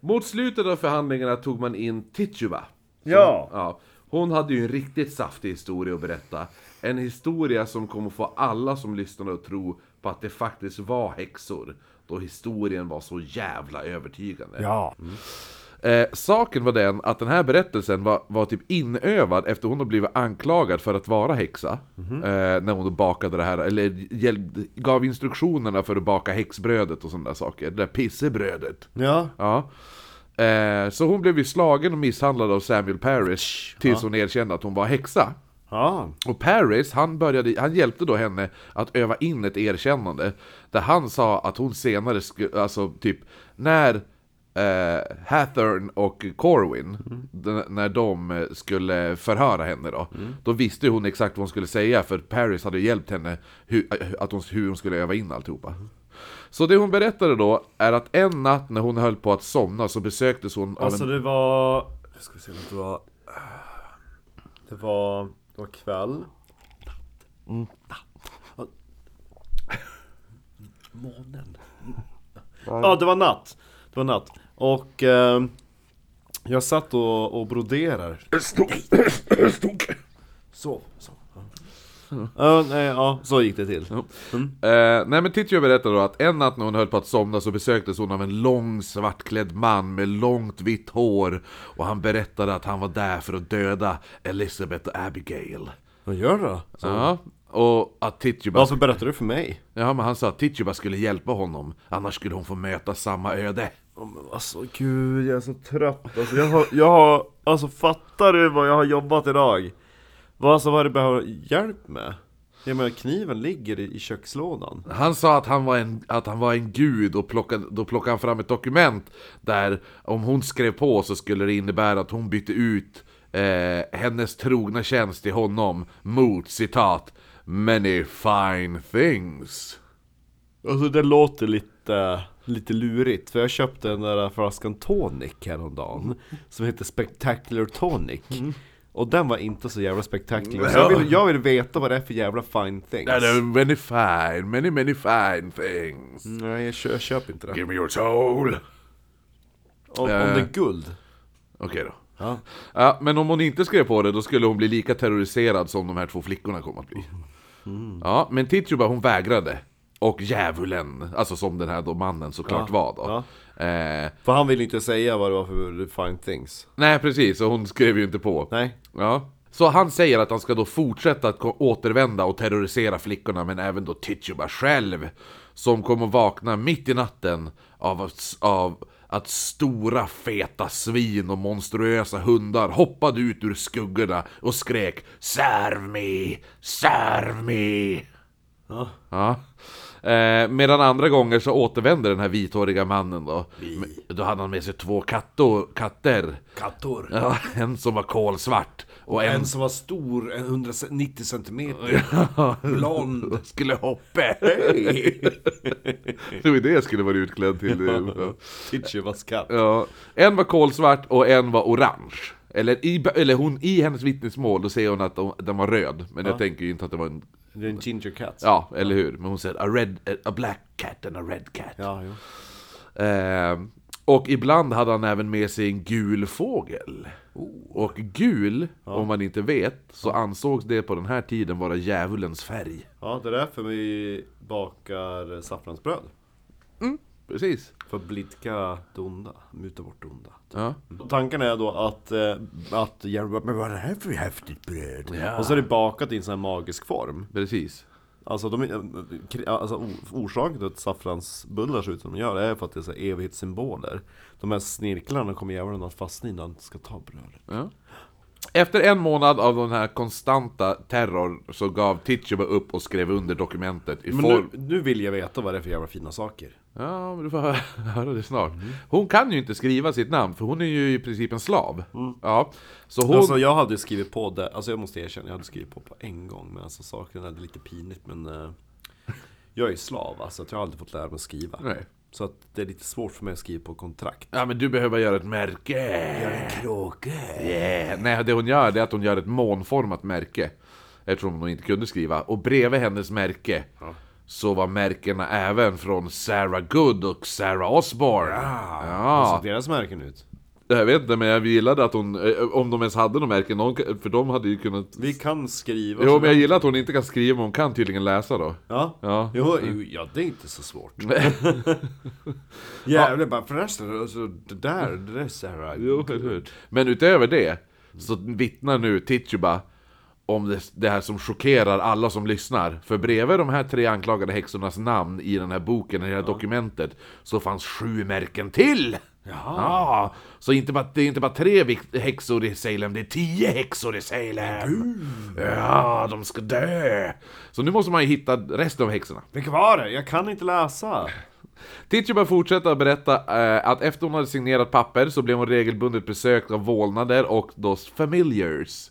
Mot slutet av förhandlingarna tog man in Tituba. Ja. Ja, hon hade ju en riktigt saftig historia att berätta. En historia som kommer få alla som lyssnar att tro på att det faktiskt var häxor. Då historien var så jävla övertygande. Ja. Eh, saken var den att den här berättelsen var, var typ inövad efter hon hade blivit anklagad för att vara häxa. Eh, när hon då bakade det här, eller hjälp, gav instruktionerna för att baka häxbrödet och sådana där saker. Det där pissebrödet. Ja. Ja. Eh, så hon blev ju slagen och misshandlad av Samuel Paris tills hon erkände att hon var häxa. Ja. Och Paris, han, började, han hjälpte då henne att öva in ett erkännande. Där han sa att hon senare skulle, alltså typ, när eh, Hathorn och Corwin, d- när de eh, skulle förhöra henne då, då visste hon exakt vad hon skulle säga, för Paris hade hjälpt henne hur, att hon, hur hon skulle öva in alltihopa. Så det hon berättade då är att en natt när hon höll på att somna så besöktes hon av Alltså en... det var... Jag ska se, det var... Det var... Det var kväll. Månen. Ja, det var natt. Det var natt. Och... Eh, jag satt och, och broderar. Så. så. Ja, nej, ja, så gick det till. Eh, nej men Titio berättade då att en natt när hon höll på att somna så besöktes hon av en lång svartklädd man med långt vitt hår Och han berättade att han var där för att döda Elizabeth och Abigail Vad gör du då? Så. Ja, och att Tituba, Varför berättar du för mig? ja, men han sa att Tituba skulle hjälpa honom Annars skulle hon få möta samma öde Oh, men alltså gud, jag är så trött alltså, jag har, jag har, alltså fattar du vad jag har jobbat idag? Vad, alltså, vad det jag behöver hjälp med? Jag menar kniven ligger i, i kökslådan Han sa att han var en, att han var en gud och plockade, då plockade han fram ett dokument Där om hon skrev på så skulle det innebära att hon bytte ut eh, hennes trogna tjänst till honom mot citat Many fine things Alltså det låter lite, lite lurigt. För jag köpte den där flaskan tonic häromdagen Som heter Spectacular Tonic. Och den var inte så jävla spectacular. Så jag vill, jag vill veta vad det är för jävla fine things. Det är many fine, many many fine things. Nej jag, kö, jag köper inte det. Give me your soul. Om, om det är guld. Okej då. Ja. Ja, men om hon inte skrev på det, då skulle hon bli lika terroriserad som de här två flickorna kom att bli. Ja, men Tituba hon vägrade. Och djävulen, alltså som den här då mannen såklart var då. Eh, För han ville inte säga vad det var för fine things nej precis, och hon skrev ju inte på. Nej Ja. Så han säger att han ska då fortsätta att återvända och terrorisera flickorna, men även då Tituba själv. Som kommer vakna mitt i natten av, att- av att stora feta svin och monstruösa hundar hoppade ut ur skuggorna och skrek Serve me! Serve me! Ja. Ja. Eh, medan andra gånger så återvände den här vithåriga mannen då. Då hade han med sig två kattor, katter. Kattor Ja, en som var kolsvart och en, En som var stor, en 190 centimeter Blond skulle hoppa. Hej! Det var det jag skulle vara utklädd till. Ja. Katt Ja. En var kolsvart och en var orange. Eller i, eller hon, i hennes vittnesmål, då säger hon att de, den var röd. Men jag tänker ju inte att det var en... Det är en ginger cat Ja, eller hur? Men hon säger a, red, a black cat and a red cat. Ja, jo. Eh, och ibland hade han även med sig en gul fågel. Och gul, om man inte vet, så ansågs det på den här tiden vara djävulens färg. ja, det är därför vi bakar saffransbröd Precis. För att blidka det onda, muta bort det onda Ja. Tanken är då att, eh, att Jerry men vad är det här för häftigt bröd? Ja. Och så är det bakat i en sån här magisk form Precis. Alltså, de, är- kri- alltså o- orsaken till att saffransbullar ser ut som de gör är för att det är så här evighetssymboler De här snirklarna kommer djävulen att fastna i när han ska ta brödet Ja. Efter en månad av den här konstanta terror så gav Tituba upp och skrev under dokumentet i Men form... nu, nu vill jag veta vad det är för jävla fina saker Ja, men du får höra, höra det snart. Hon kan ju inte skriva sitt namn, för hon är ju i princip en slav. Ja, så hon... Alltså jag hade skrivit på det, alltså jag måste erkänna, jag hade skrivit på på en gång Men alltså saken är lite pinigt men eh, Jag är slav alltså, jag har aldrig fått lära mig att skriva Nej. Så att det är lite svårt för mig att skriva på kontrakt. Ja men du behöver göra ett märke! Gör en kråka! Yeah. Nej, det hon gör det är att hon gör ett månformat märke. Eftersom hon inte kunde skriva. Och bredvid hennes märke så var märkena även från Sarah Good och Sarah Osborne. Hur Ja. ser deras märken ut? Jag vet inte, men jag gillade att hon, eh, om de ens hade några märken, någon, för de hade ju kunnat... Vi kan skriva Jo, men jag gillar att hon inte kan skriva, men hon kan tydligen läsa då. Ja. Ja. Jo, jo, ja, det är inte så svårt. Jävlar, bara förresten, alltså, det där, det där är Sarah. Jo, eller hur? Men utöver det, så vittnar nu Tituba om det, det här som chockerar alla som lyssnar. För bredvid de här tre anklagade häxornas namn i den här boken, i det här dokumentet, så fanns sju märken till! Ja, så inte bara, det är inte bara tre häxor i Salem, det är tio häxor i Salem! Ja, de ska dö! Så nu måste man ju hitta resten av häxorna. Vilka var det? Jag kan inte läsa. Tituba fortsätter att berätta eh, att efter hon hade signerat papper så blev hon regelbundet besökt av vålnader och då familiars.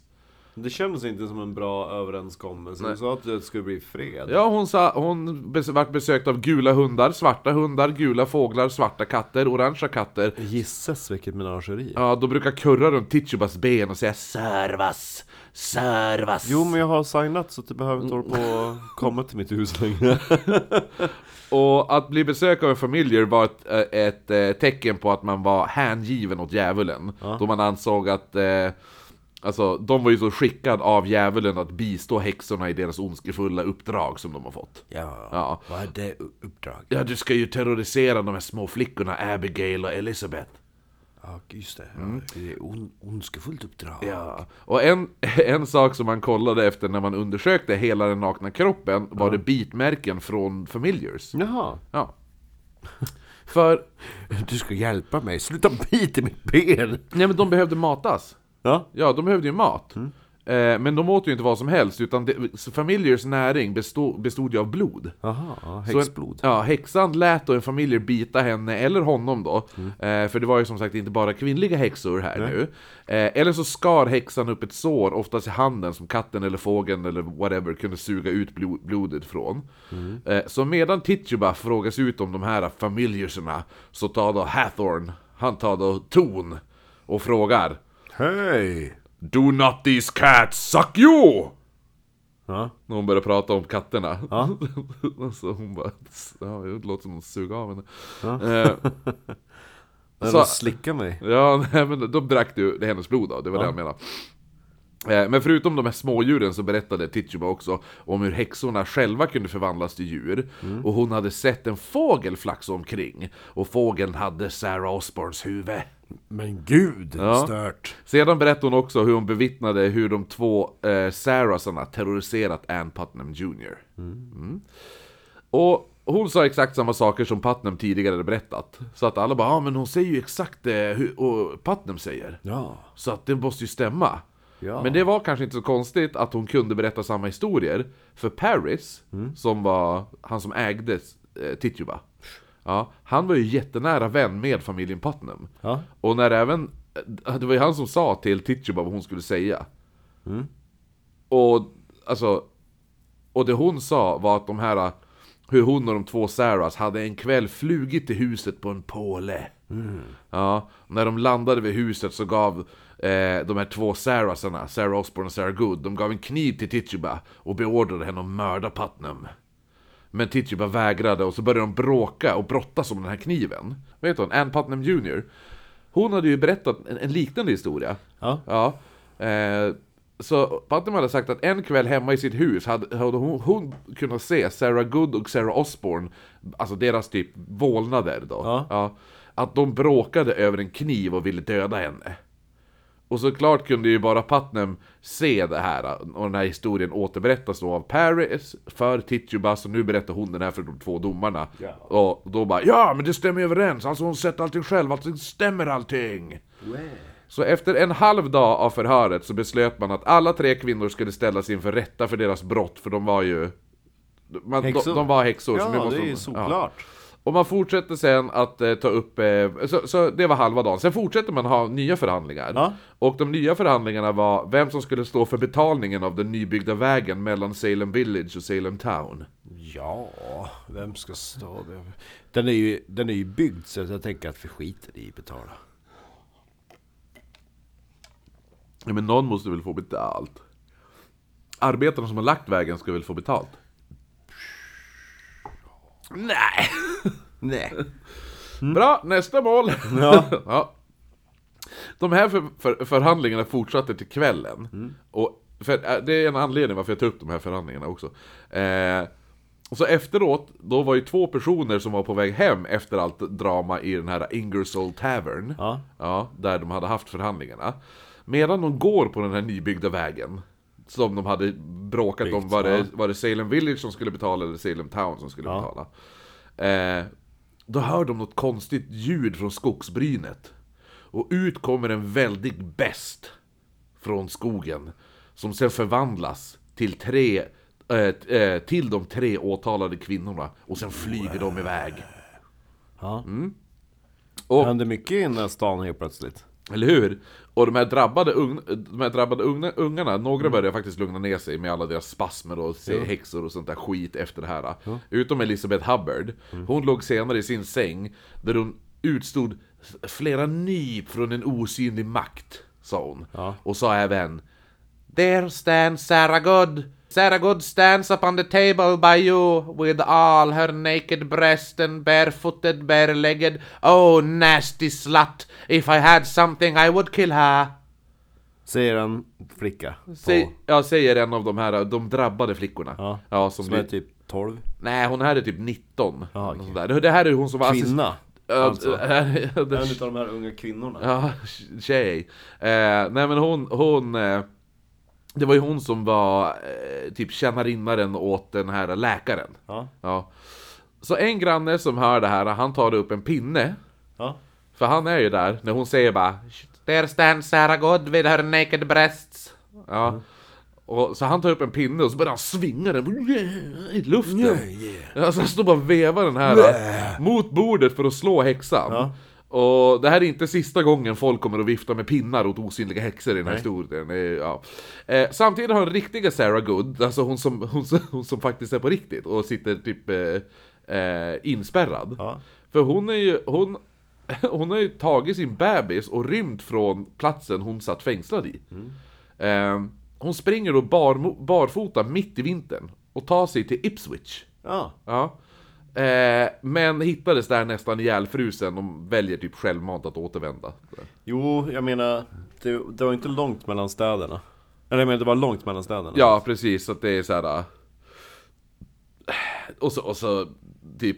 Det kändes inte som en bra överenskommelse. Du sa att det skulle bli fred. Ja, hon sa hon bes vart besökt av gula hundar, svarta hundar, gula fåglar, svarta katter, orangea katter. Gisses vilket menageri. Ja, de brukar kurra runt Titubas ben och säga Servas, servas. Jo, men jag har signat så att du behöver inte hålla på och komma till mitt hus längre. Och att bli besökt av en familjer var ett, eh, ett, eh, tecken på att man var hängiven åt djävulen. Då man ansåg att eh, Alltså, de var ju så skickad av djävulen att bistå häxorna i deras ondskefulla uppdrag som de har fått. Ja, Ja. vad är det uppdrag? Ja, du ska ju terrorisera de här små flickorna Abigail och Elizabeth. Ja, just det. Ja, det är on, ondskefullt uppdrag. Ja. Och en, en sak som man kollade efter när man undersökte hela den nakna kroppen var det bitmärken från Familiars. Jaha. Ja. För, Du ska hjälpa mig, sluta bita i mitt ben! nej men de behövde matas. Ja. Ja, de behövde ju mat. Eh, men de åt ju inte vad som helst, utan det, så Familiars näring bestod, bestod ju av blod. Jaha, ja, Så en- häxblod. Ja, häxan lät då en familj bita henne, eller honom då. Eh, för det var ju som sagt inte bara kvinnliga häxor här nu. Eh, eller så skar häxan upp ett sår, oftast i handen, som katten eller fågeln eller whatever kunde suga ut blo- blodet från. Eh, så medan Tituba frågas ut om de här familjerna, så tar då Hathorn, han tar då ton och frågar Hej! Do not these cats suck you? Ja. När hon börjar prata om katterna. Ja. så hon bara, ja, det låter som att suga av henne. Eh, Så... Slicka mig. ja, nej, men de drack du det hennes blod av, det var det jag menade. Eh, Men förutom de här smådjuren så berättade Tituba också om hur häxorna själva kunde förvandlas till djur. Och hon hade sett en fågel flaxa omkring. Och fågeln hade Sarah Osborns huvud. Men gud, Ja. stört. Sedan berättade hon också hur hon bevittnade hur de två eh, Sarahsarna terroriserat Ann Putnam Jr. Mm. Och hon sa exakt samma saker som Putnam tidigare hade berättat. Så att alla bara, ja ah, men hon säger ju exakt det hur och Putnam säger. Ja. Så att det måste ju stämma. Ja. Men det var kanske inte så konstigt att hon kunde berätta samma historier. För Paris, som var han som ägde eh, Tituba. Ja, han var ju jättenära vän med familjen Putnam. Ja. Och när även, det var ju han som sa till Tituba vad hon skulle säga. Och alltså, och det hon sa var att de här, hur hon och de två Sarahs hade en kväll flugit till huset på en påle. Ja, när de landade vid huset så gav eh, de här två Sarahsarna, Sarah Osborne och Sarah Good, de gav en kniv till Tituba och beordrade henne att mörda Putnam. Men Tituba vägrade och så började de bråka och brottas om den här kniven. Vet hon, Ann Putnam Jr. Hon hade ju berättat en, en liknande historia. Ja. Ja. Eh, så Putnam hade sagt att en kväll hemma i sitt hus hade, hade hon, hon kunnat se Sarah Good och Sarah Osborne, alltså deras typ vålnader då. Ja. att de bråkade över en kniv och ville döda henne. Och såklart kunde ju bara Putnam se det här, och den här historien återberättas då av Paris för Tituba, så nu berättar hon den här för de två domarna. Och då bara ja men det stämmer överens, alltså hon sett allting själv, allting stämmer allting. Så efter en halv dag av förhöret så beslöt man att alla tre kvinnor skulle ställas inför rätta för deras brott, för de var ju... Man, de, de var häxor. så Ja, nu måste det är ju såklart. Och man fortsätter sen att eh, ta upp, eh, så, så det var halva dagen. Sen fortsätter man ha nya förhandlingar. Ja. Och de nya förhandlingarna var vem som skulle stå för betalningen av den nybyggda vägen mellan Salem Village och Salem Town. Ja, vem ska stå? Den är ju, den är ju byggd så jag tänker att vi skiter i att betala. Ja, men någon måste väl få betalt? Arbetarna som har lagt vägen ska väl få betalt? Nej! Nej. Bra, nästa mål! Ja. ja. De här för, för, förhandlingarna fortsatte till kvällen. Och för, äh, det är en anledning varför jag tar upp de här förhandlingarna också. Eh, och så efteråt, då var ju två personer som var på väg hem efter allt drama i den här Ingersoll Tavern. Ja. Ja, där de hade haft förhandlingarna. Medan de går på den här nybyggda vägen, som de hade bråkat om, Byggt, var det, var det Salem Village som skulle betala eller Salem Town som skulle betala. Eh, då hör de något konstigt ljud från skogsbrynet. Och ut kommer en väldig best från skogen. Som sen förvandlas till tre eh, eh, till de tre åtalade kvinnorna. Och sen flyger de iväg. Ja. Och Det hände mycket i den här stan helt plötsligt. Eller hur? Och de här drabbade, ung, de här drabbade unga, ungarna, några börjar faktiskt lugna ner sig med alla deras spasmer och se häxor och sånt där skit efter det här. Utom Elizabeth Hubbard. Hon låg senare i sin säng, där hon utstod flera nyp från en osynlig makt, sa hon. Ja. Och sa även There stands Sarah Good. Sarah Good stands upon the table by you with all her naked breast and barefooted, bare-legged. Oh, nasty slut! If I had something I would kill her. Säger en flicka. På, Säg, jag säger en av de här, de drabbade flickorna. Ja. som, som är typ 12. Nej, hon här är typ 19. Ja, Något okej. sånt där. Det här är hon som var Kvinna. Ja, alltså. En av de här unga kvinnorna. Ja, tjej. Eh, nej men hon, hon eh, Det var ju hon som var eh, typ tjänarinnaren åt den här läkaren. Ja. Ja. Så en granne som hör det här, han tar upp en pinne. Ja. För han är ju där, när hon säger bara There stands Sarah God with her naked breasts. Ja. Och, så han tar upp en pinne och så börjar han svinga den i luften. Ja, så han står bara och vevar den här mot bordet för att slå häxan. Och det här är inte sista gången folk kommer att vifta med pinnar åt osynliga häxor i den här historien. Det är- Ja. Eh, samtidigt har den riktiga Sarah Good, alltså hon som, hon, som, hon som faktiskt är på riktigt och sitter typ eh, eh, inspärrad. Ja. För hon är ju, hon, hon har ju tagit sin bebis och rymt från platsen hon satt fängslad i. Eh, hon springer då bar, barfota mitt i vintern och tar sig till Ipswich. Ja. Ja. Eh, men hittades där nästan ihjälfrusen och väljer typ självmant att återvända. Jo, jag menar, det, det var inte långt mellan städerna. Eller jag menar, det var långt mellan städerna. Ja, precis. Så att det är så här. äh, Och så, och så typ,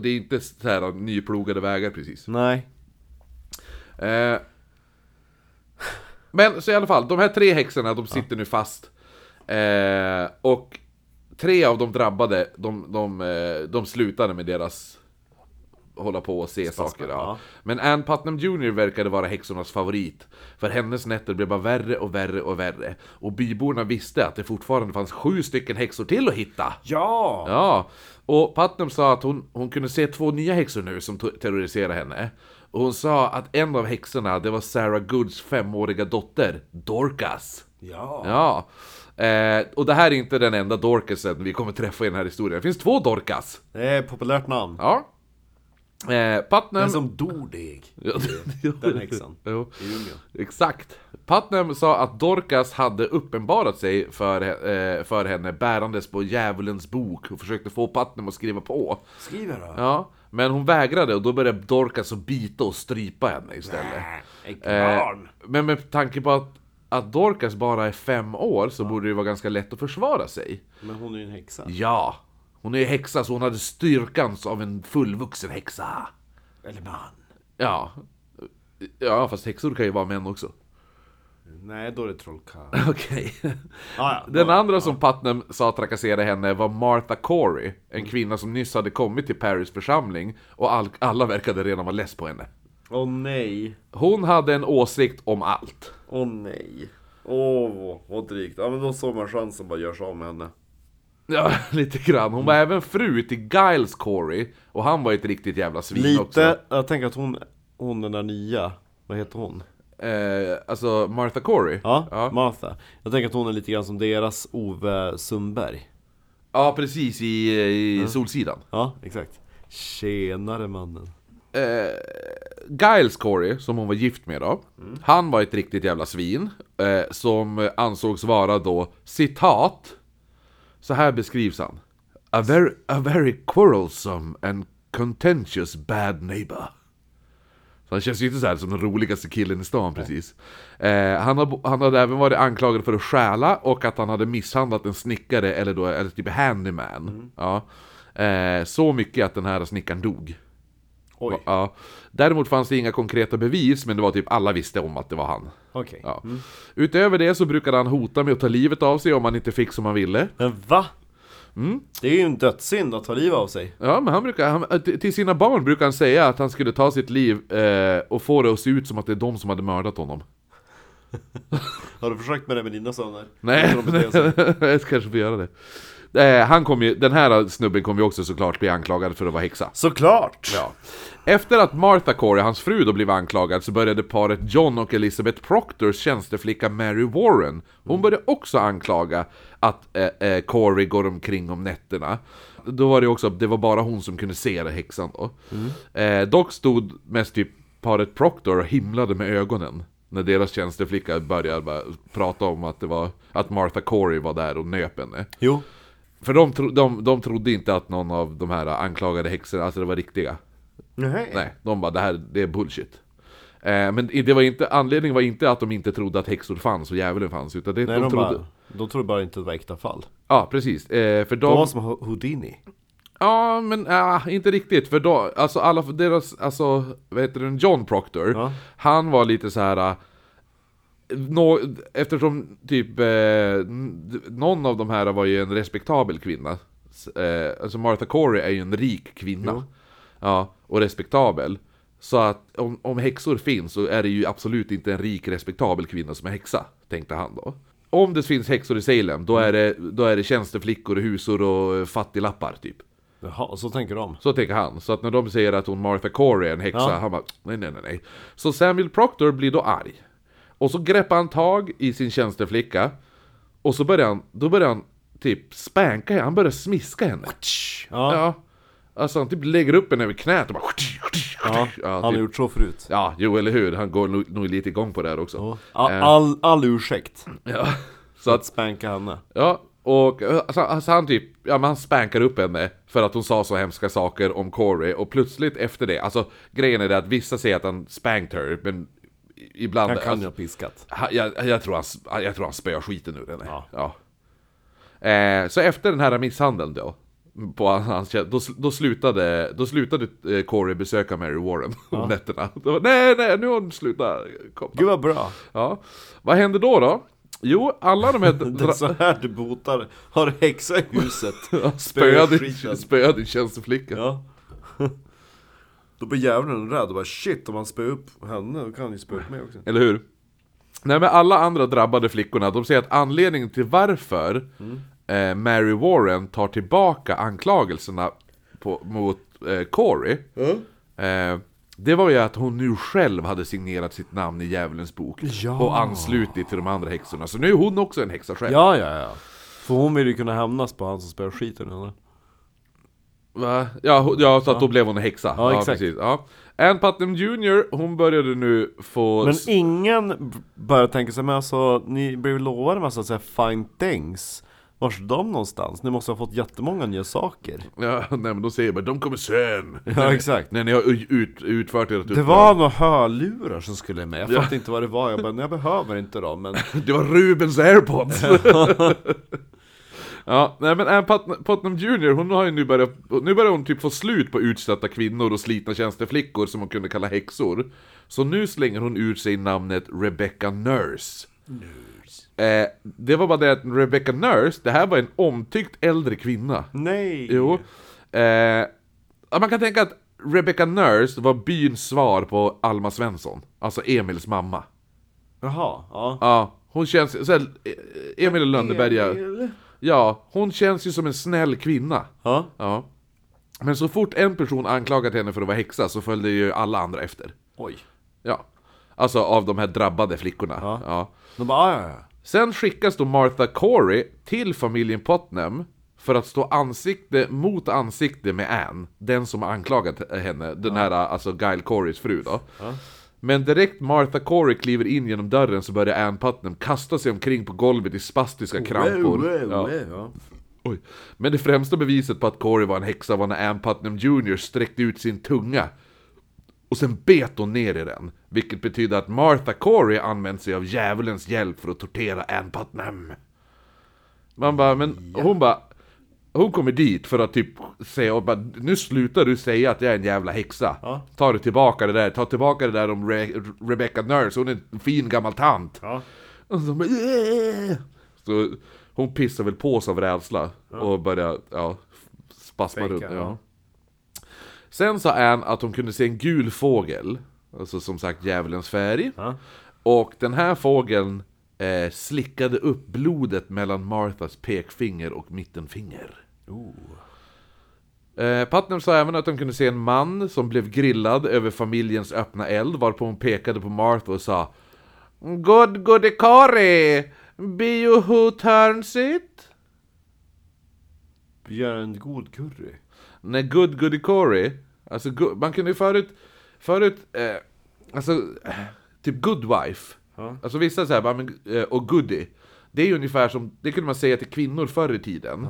det är inte så här nyplogade vägar precis. Nej. Eh, men så i alla fall, de här tre häxorna, de sitter nu fast. Eh, och tre av de drabbade, de, de, eh, de slutade med deras hålla på och se saker. Ja. ja. Men Ann Putnam Jr verkade vara häxornas favorit. För hennes nätter blev bara värre och värre och värre. Och byborna visste att det fortfarande fanns sju stycken häxor till att hitta. Ja! Ja, och Putnam sa att hon, hon kunde se två nya häxor nu som terroriserade henne. Och hon sa att en av häxorna, det var Sarah Goods femåriga dotter, Dorcas. Ja. Ja. Eh, och det här är inte den enda Dorcasen vi kommer träffa i den här historien. Det finns två Dorcas. Det är ett populärt namn. Ja. Eh, Putnam... Den som Dordeg. Den häxan. I Umeå. Exakt. Putnam sa att Dorcas hade uppenbarat sig för, eh, för henne bärandes på djävulens bok och försökte få Putnam att skriva på. Skriver då. Ja, men hon vägrade och då började Dorcas att bita och strypa henne istället. Ett Eh, men med tanke på att, att Dorcas bara är fem år så borde det vara ganska lätt att försvara sig. Men hon är ju en häxa. Ja, hon är ju häxa så hon hade styrkan av en fullvuxen häxa. Eller man. Ja. Ja, fast häxor kan ju vara män också. Nej, då är det trollkarl. Okej. Ah, ja. Den andra som Putnam sa trakasserade henne var Martha Corey, en kvinna som nyss hade kommit till Paris församling och all, alla verkade redan vara less på henne. Åh nej. Hon hade en åsikt om allt. Åh nej. Åh, vad drygt. Ja men då såg man chansen bara göra sig av med henne. Ja, lite grann. Hon var även fru till Giles Corey, och han var ett riktigt jävla svin Lite, också. jag tänker att hon, hon den där nya, vad heter hon? Eh, alltså Martha Corey? Ja, ja. Martha. Jag tänker att hon är lite grann som deras Ove Sundberg. Ja, precis, i, i Solsidan. Ja, exakt. Tjenare mannen. Eh, Giles Corey, som hon var gift med då, han var ett riktigt jävla svin, eh, som ansågs vara då, citat, så här beskrivs han. A very, a very quarrelsome and contentious bad neighbor. Så han känns ju inte så här som den roligaste killen i stan precis. Eh, han, har, han hade även varit anklagad för att stjäla och att han hade misshandlat en snickare eller då, eller typ handyman. Ja. Eh, så mycket att den här snickaren dog. Oj. Ja. Däremot fanns det inga konkreta bevis, men det var typ alla visste om att det var han. Okej. Ja. Utöver det så brukade han hota med att ta livet av sig om han inte fick som han ville. Men va? Mm. Det är ju en dödssynd att ta livet av sig. Ja, men han brukar, han, till till sina barn brukar han säga att han skulle ta sitt liv eh, och få det att se ut som att det är de som hade mördat honom. Har du försökt med det med dina söner? Nej, de jag kanske får göra det. Eh, han kom ju, den här snubben kommer ju också såklart bli anklagad för att vara häxa. Såklart! Ja. Efter att Martha Corey, hans fru, då blev anklagad så började paret John och Elizabeth Proctors tjänsteflicka Mary Warren Hon började också anklaga att eh, eh, Corey går omkring om nätterna Då var det också, det var bara hon som kunde se det, häxan då eh, Dock stod mest typ paret Proctor och himlade med ögonen När deras tjänsteflicka började prata om att det var Att Martha Corey var där och nöp henne Jo. För de, tro, de, de trodde inte att någon av de här anklagade häxorna, alltså det var riktiga Nej. Nej, de bara det här det är bullshit. Eh, men det var inte, anledningen var inte att de inte trodde att häxor fanns och djävulen fanns, utan det, Nej, de, de, trodde... bara, de trodde bara inte att det var äkta fall. Ja, precis. Eh, för De var de... som Houdini. Ja, men äh, inte riktigt. För då, alltså alla deras, alltså, vad heter den, John Proctor, Ja. han var lite så här. Nå, eftersom typ eh, någon av de här var ju en respektabel kvinna. Eh, alltså Martha Corey är ju en rik kvinna. Ja, och respektabel. Så att om, om häxor finns så är det ju absolut inte en rik respektabel kvinna som är häxa, tänkte han då. Om det finns häxor i Salem, då är det, då är det tjänsteflickor, husor och fattiglappar typ. Jaha, så tänker de. Så tänker han. Så att när de säger att hon Martha Corey är en häxa, Ja. han bara nej, nej, nej, nej. Så Samuel Proctor blir då arg. Och så greppar han tag i sin tjänsteflicka. Och så börjar han, då börjar han typ spanka henne, han börjar smiska henne. Ja, Ja. Alltså han typ lägger upp henne över knät och bara... ja, Ja, han har typ. gjort så förut. Ja, jo eller hur. Han går nog, nog lite igång på det här också. All, Eh. all, all ursäkt. Ja. Så att, att spänka henne. ja, och alltså, alltså han typ, ja men han spankar upp henne för att hon sa så hemska saker om Corey och plötsligt efter det, alltså grejen är det att vissa säger att han spanked her, men ibland... Han kan ju alltså, ha piskat. han, jag, jag, tror han, jag tror han spöar skiten ur henne. Ja. Ja. Eh, så efter den här misshandeln då, på hans, då, då slutade, då slutade eh, Corey besöka Mary Warren om nätterna. Var, nej, nej, nu har hon slutat komma. Gud vad bra. Ja. Vad hände då då? Jo, alla de här... Det är så här du botar. Har häxa i huset? Spöa din, spöa din tjänsteflicka. Ja. Då blir djävulen rädd och bara shit om han spöar upp henne då kan han ju spöa upp mig också. Eller hur? Nej men alla andra drabbade flickorna, de säger att anledningen till varför eh, Mary Warren tar tillbaka anklagelserna på, mot eh, Corey eh, Det var ju att hon nu själv hade signerat sitt namn i Djävulens bok Ja. Och anslutit till de andra häxorna, så nu är hon också en häxa själv Ja, ja, ja. För hon vill ju kunna hämnas på han som spöar skiten ur henne. Va? Ja, ja, så att då blev hon en häxa Ja, exakt. precis, ja. Ann Putnam Jr, hon började nu få... Men ingen b- börjar tänka sig, men alltså ni blev lovade en massa så här fine things. Var är de någonstans? Ni måste ha fått jättemånga nya saker. Ja, nej men de säger bara 'De kommer sen' Ja, exakt. När ni har ut, utfört ert Det uppdrag. var några hörlurar som skulle med, jag Ja. fattade inte vad det var, jag bara, jag behöver inte dem men Det var Rubens airpods! ja, nej men Ann Putnam, Putnam Jr, hon har ju nu börjat, nu börjar hon typ få slut på utstötta kvinnor och slitna tjänsteflickor som hon kunde kalla häxor. Så nu slänger hon ur sig namnet Rebecca Nurse. Eh, det var bara det att Rebecca Nurse, det här var en omtyckt äldre kvinna. nej! Jo. Eh, man kan tänka att Rebecca Nurse var byns svar på Alma Svensson. Alltså Emils mamma. Jaha, ja. Ja, hon känns... Så här, Emil i Lönneberga... Emil. Ja, hon känns ju som en snäll kvinna. Ja. Ja. Men så fort en person anklagat henne för att vara häxa så följde ju alla andra efter. Oj. Ja. Alltså av de här drabbade flickorna. Ja. Ja. De bara, "Ah, ja, ja. Sen skickas då Martha Corey till familjen Putnam för att stå ansikte mot ansikte med Anne, den som anklagat henne, den här alltså Guile Coreys fru då. Men direkt Martha Corey kliver in genom dörren så börjar Anne Putnam kasta sig omkring på golvet i spastiska krampor. Ja. Oj. Men det främsta beviset på att Corey var en häxa var när Ann Putnam Jr sträckte ut sin tunga. Och sen bet hon ner i den. Vilket betyder att Martha Corey använt sig av djävulens hjälp för att tortera Ann Putnam. Man bara, men hon bara... Hon kommer dit för att typ säga, och bara, nu slutar du säga att jag är en jävla häxa. Ja. Ta det tillbaka det där, ta tillbaka det där om Re- Rebecca Nurse, hon är en fin gammal tant. Ja. Och så, bara, "Åh!" så hon pissar väl på sig av rädsla och börjar ja, spasma Fejka, runt. Ja. ja. Sen sa Anne att hon kunde se en gul fågel, alltså som sagt djävulens färg. Ja. Och den här fågeln eh, slickade upp blodet mellan Marthas pekfinger och mittenfinger. Eh, Putnam sa även att de kunde se en man som blev grillad över familjens öppna eld, varpå hon pekade på Martha och sa God goody Kari, be you who turns it? Gör en god curry. Nej, good goody Corey. Alltså, go- man kunde ju förut, förut, eh, alltså, typ good wife. Ja. Alltså vissa bara, men, eh, och goody. Det är ju ungefär som, det kunde man säga till kvinnor förr i tiden.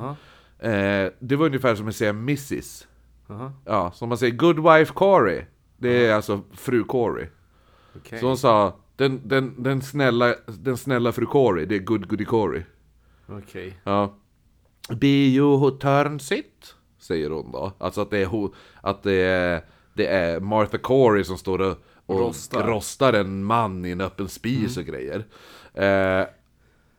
Eh, det var ungefär som att säga mrs. Jaha. Ja, som man säger good wife Corey. Det är alltså fru Corey. Okej. Så hon sa, den, den, den, snälla, den snälla fru Corey, det är good goody Corey. Okej. Ja. Who turns it? Säger hon då. Alltså att det är, ho- att det är, det är Martha Corey som står och, och Rostar. rostar. en man i en öppen spis och grejer. Eh,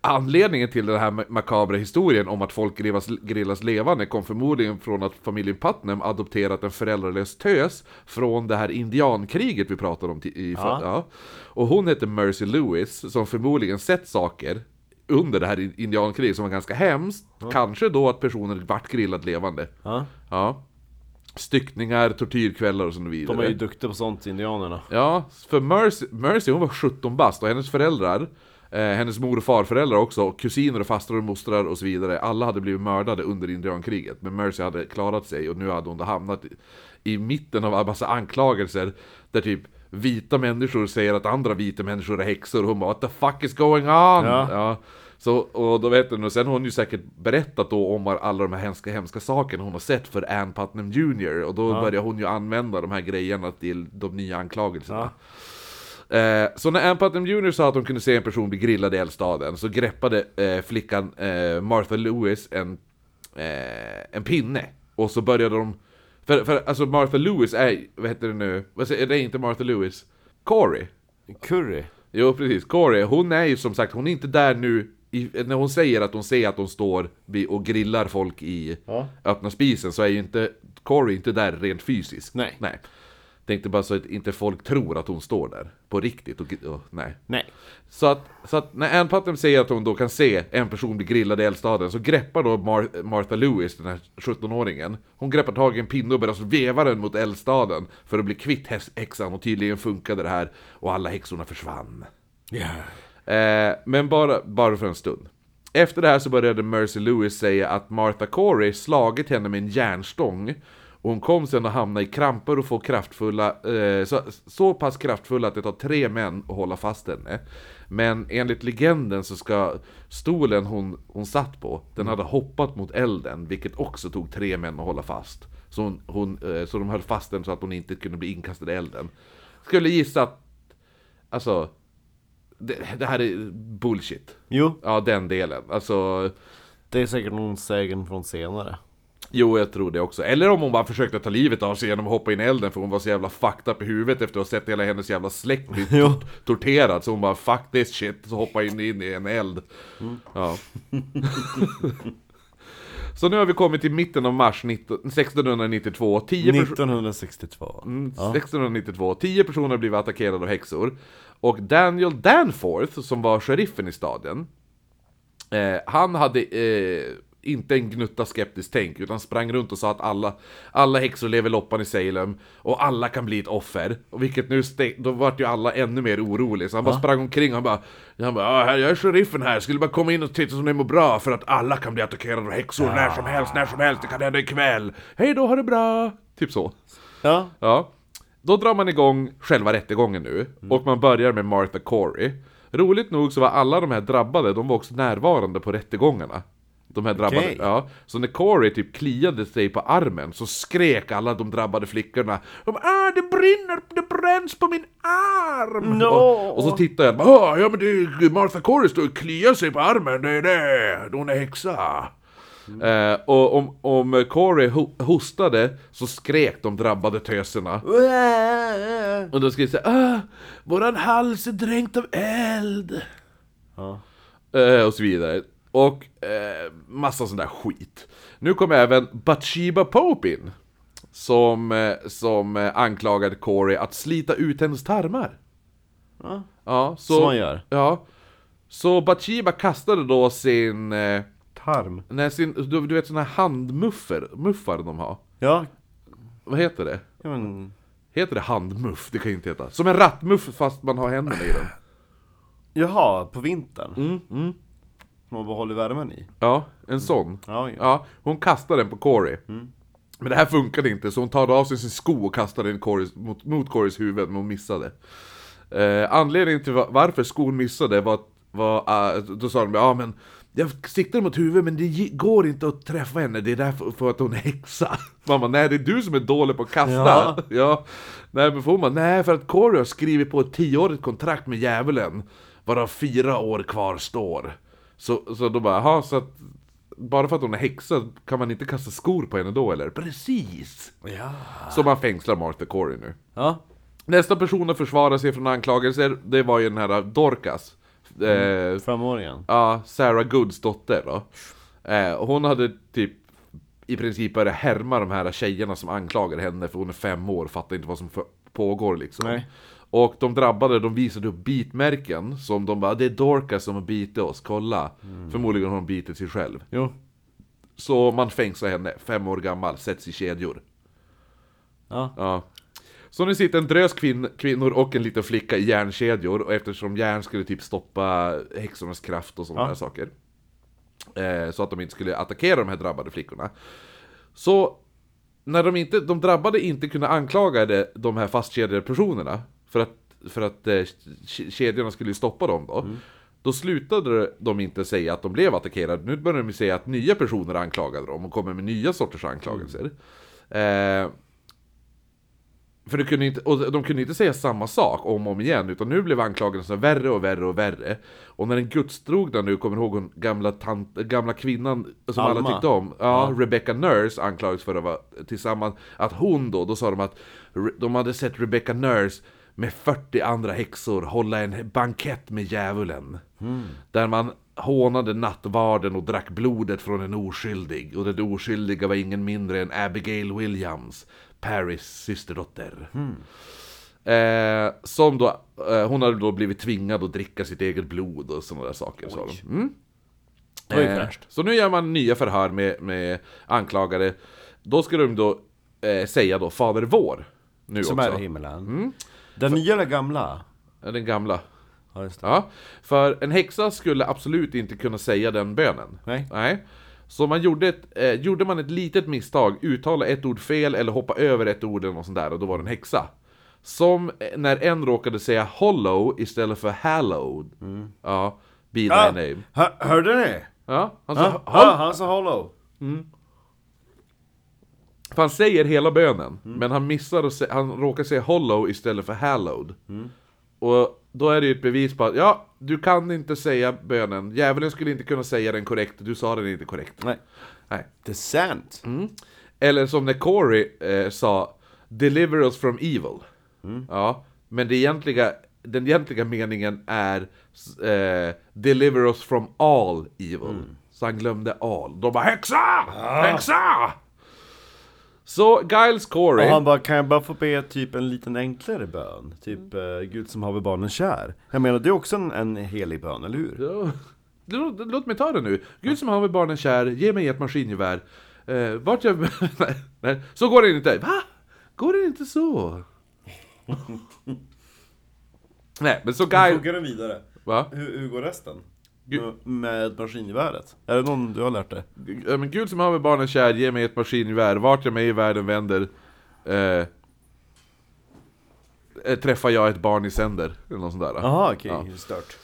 anledningen till den här ma- makabra historien om att folk grillas, grillas levande kom förmodligen från att familjen Putnam adopterat en föräldralös tös från det här indiankriget vi pratade om i Ja. ja. Och hon hette Mercy Lewis, som förmodligen sett saker under det här in- indiankriget som var ganska hemskt. Kanske då att personer vart grillad levande. Ja. Ja. Styckningar, tortyrkvällar och så vidare. De är ju duktiga på sånt, indianerna. Ja, för Mercy, Mercy hon var 17 bast och hennes föräldrar, eh, hennes mor och farföräldrar också, och kusiner och fastrar och mostrar och så vidare, alla hade blivit mördade under indiankriget. Men Mercy hade klarat sig och nu hade hon hamnat i, i mitten av en massa anklagelser där typ vita människor säger att andra vita människor är häxor och hon bara What the fuck is going on? Ja. Så, och då vet du, och sen har hon ju säkert berättat då om alla de här hemska, hemska sakerna hon har sett för Ann Putnam Jr. Och då börjar hon ju använda de här grejerna till de nya anklagelserna. Eh, så när Ann Putnam Jr sa att de kunde se en person bli grillad i eldstaden så greppade eh, flickan eh, Martha Lewis en, eh, en pinne. Och så började de... För, för alltså Martha Lewis är, vad heter det nu? Vad säger, det är inte Martha Lewis. Corey. Curry. Jo precis, Corey, hon är ju som sagt, hon är inte där nu i, När hon säger att hon ser att hon står och grillar folk i Ja. öppna spisen så är ju inte Corey inte där rent fysiskt Nej. Nej Tänkte bara så att inte folk tror att hon står där På riktigt och, och nej Nej. så att, så att när Ann Putnam säger att hon då kan se en person bli grillad i eldstaden så greppar då Mar- Martha Lewis, den här 17-åringen Hon greppar tag i en pinne och börjar veva den mot eldstaden För att bli kvitt häxan och tydligen funkade det här och alla häxorna försvann Ja. Eh, men bara, bara för en stund. Efter det här så började Mercy Lewis säga att Martha Corey slagit henne med en järnstång. Och hon kom sen att hamna i kramper och få kraftfulla, eh, så, så pass kraftfulla att det tar tre män att hålla fast henne. Men enligt legenden så ska stolen hon, hon satt på, den hade hoppat mot elden, vilket också tog tre män att hålla fast. Så, hon, hon, eh, så de höll fast den så att hon inte kunde bli inkastad i elden. Skulle gissa att, alltså, det, det här är bullshit. Jo, Ja, den delen. Alltså, det är säkert någon sägen från senare. Jo jag tror det också. Eller om hon bara försökte ta livet av sig genom att hoppa in i elden för hon var så jävla fucked up i huvudet efter att ha sett hela hennes jävla släkt bli Jo. tor- torterad. Så hon bara 'fuck this shit' så hoppa in, in i en eld. Ja. så nu har vi kommit till mitten av mars 19, 1692. 10 perso- 1962. Mm, Ja. 1692. Tio personer har blivit attackerade av häxor. Och Daniel Danforth, som var sheriffen i staden, Eh, han hade eh, inte en gnutta skeptiskt tänk, utan sprang runt och sa att alla, alla häxor lever loppan i Salem, och alla kan bli ett offer. Och vilket nu, då vart ju alla ännu mer oroliga, så han bara sprang omkring och han bara, han bara "Ja, här, jag är sheriffen här, skulle bara komma in och titta så ni mår bra, för att alla kan bli attackerade av häxor när som helst, när som helst, det kan hända ikväll. Hej då, ha det bra! Typ så. Ja. Ja. Då drar man igång själva rättegången nu, och man börjar med Martha Corey. Roligt nog så var alla de här drabbade, de var också närvarande på rättegångarna. De här drabbade, Okej. ja. Så när Corey typ kliade sig på armen så skrek alla de drabbade flickorna de, ah, det brinner, det bränns på min arm! No. Och, och så tittar jag, ah, ja men det är Martha Corey står och kliar sig på armen, det är det, hon är häxa. Eh, och om, om Corey ho- hostade så skrek de drabbade töserna. Och då jag säga ah, våran hals är dränkt av eld. Ja. Eh, och så vidare. Och eh, massa sån där skit. Nu kommer även Bathsheba Pope in. Som, eh, som eh, anklagade Corey att slita ut hennes tarmar. Ja. Ja, så, Som man gör. Ja. Så Bathsheba kastade då sin, eh, Tarm. nej, sin du, du vet såna här handmuffar, muffar de har. Ja. Vad heter det? ja men... Heter det handmuff? Det kan ju inte heta. Som en rattmuff fast man har händerna i den. Jaha, på vintern? Mm, mm. Som man behåller värmen i? Ja, en sån. Ja, ja. Ja, hon kastar den på Corey. Men det här funkade inte, så hon tar av sig sin sko och kastar den Corys, mot, mot Corys huvud, men hon missade. Eh, anledningen till va- varför skon missade var, var eh, då sa de ja men jag siktade mot huvudet men det går inte att träffa henne, det är därför för att hon är häxa. Mamma, nej det är du som är dålig på att kasta. Ja. Ja. Nej men får man, nej för att Corey har skrivit på ett tioårigt kontrakt med djävulen, varav fyra år kvar står. Så, så då bara, jaha, så att bara för att hon är häxa kan man inte kasta skor på henne då eller? Precis! Ja. Så man fängslar Martha Corey nu. Ja. Nästa person att försvara sig från anklagelser, det var ju den här Dorcas. Eh, Femåringen. Ja, Sarah Goods dotter då. Eh, och hon hade typ i princip börjat härma de här tjejerna som anklagar henne för hon är fem år, fattar inte vad som pågår liksom. Nej. Och de drabbade, de visade upp bitmärken som de bara 'Det är Dorcas som har bitit oss, kolla' Förmodligen har hon bitit sig själv. Jo. Så man fängslar henne, fem år gammal, sätts i kedjor. Ja. Ja. Så nu sitter en drös kvin kvinnor och en liten flicka i järnkedjor, och eftersom järn skulle typ stoppa häxornas kraft och sådana Ja. där saker. Eh, så att de inte skulle attackera de här drabbade flickorna. Så när de inte, de drabbade inte kunde anklaga de, de här fastkedjade personerna, för att, för att eh, ke- kedjorna skulle stoppa dem då. Då slutade de inte säga att de blev attackerade, nu började de säga att nya personer anklagade dem och kommer med nya sorters anklagelser. Eh, för det kunde inte, och de kunde inte säga samma sak om och om igen, utan nu blev anklagelserna värre och värre och värre. Och när den gudstrogna nu, kommer ihåg hon gamla, tant, gamla kvinnan som alla Alma. tyckte om, ja, Rebecca Nurse anklagades för att vara tillsammans, att hon då, då sa de att de hade sett Rebecca Nurse med 40 andra häxor hålla en bankett med djävulen. Där man hånade nattvarden och drack blodet från en oskyldig. Och den oskyldiga var ingen mindre än Abigail Williams, Paris systerdotter. Eh, som då, eh, hon hade då blivit tvingad att dricka sitt eget blod och sådana där saker. Sa de. Mm. Eh, så nu gör man nya förhör med, med anklagade. Då ska de då eh, säga då Fader vår. Nu Som också. är i himmelen. Den nya eller gamla? Ja, Den gamla. Ja, just det. Ja, för en häxa skulle absolut inte kunna säga den bönen. Nej. Nej. Så man gjorde, ett, eh, gjorde man ett litet misstag, uttala ett ord fel eller hoppa över ett ord eller något sånt där, och då var det en häxa. Som eh, när en råkade säga hollow istället för hallowed. Ja, be thy Ja. name. Hör, hörde ni? Ja, han sa, ja, han sa hollow. För han säger hela bönen, men han missar sä- han råkar säga hollow istället för hallowed. Och då är det ju ett bevis på att, ja, du kan inte säga bönen. Djävulen skulle inte kunna säga den korrekt, du sa den inte korrekt. Nej. Nej. Det är sant. Eller som när Corey eh, sa, deliver us from evil. Ja, men det egentliga, den egentliga meningen är eh, deliver us from all evil. Så han glömde all. De bara häxa! Häxa! Så Giles Corey... Och han bara, kan jag bara få be typ en liten enklare bön? Typ, eh, Gud som haver barnen kär. Jag menar, det är också en, en helig bön, eller hur? Ja. låt, låt mig ta det nu. Gud som haver barnen kär, ge mig ett maskingevär. Eh, vart jag... nej, nej, så går det inte. Va? Går det inte så? nej, men så Hur Guy... funkar den vidare? Va? Hur, hur går resten? Gud. Med- Med maskingeväret? Är det någon du har lärt dig? Ja, men Gud som haver barnen kär, ge mig ett maskingevär. Vart jag mig i världen vänder. Eh, eh, träffar jag ett barn i sänder. Eller något sånt där. Jaha okej, Ja. stört.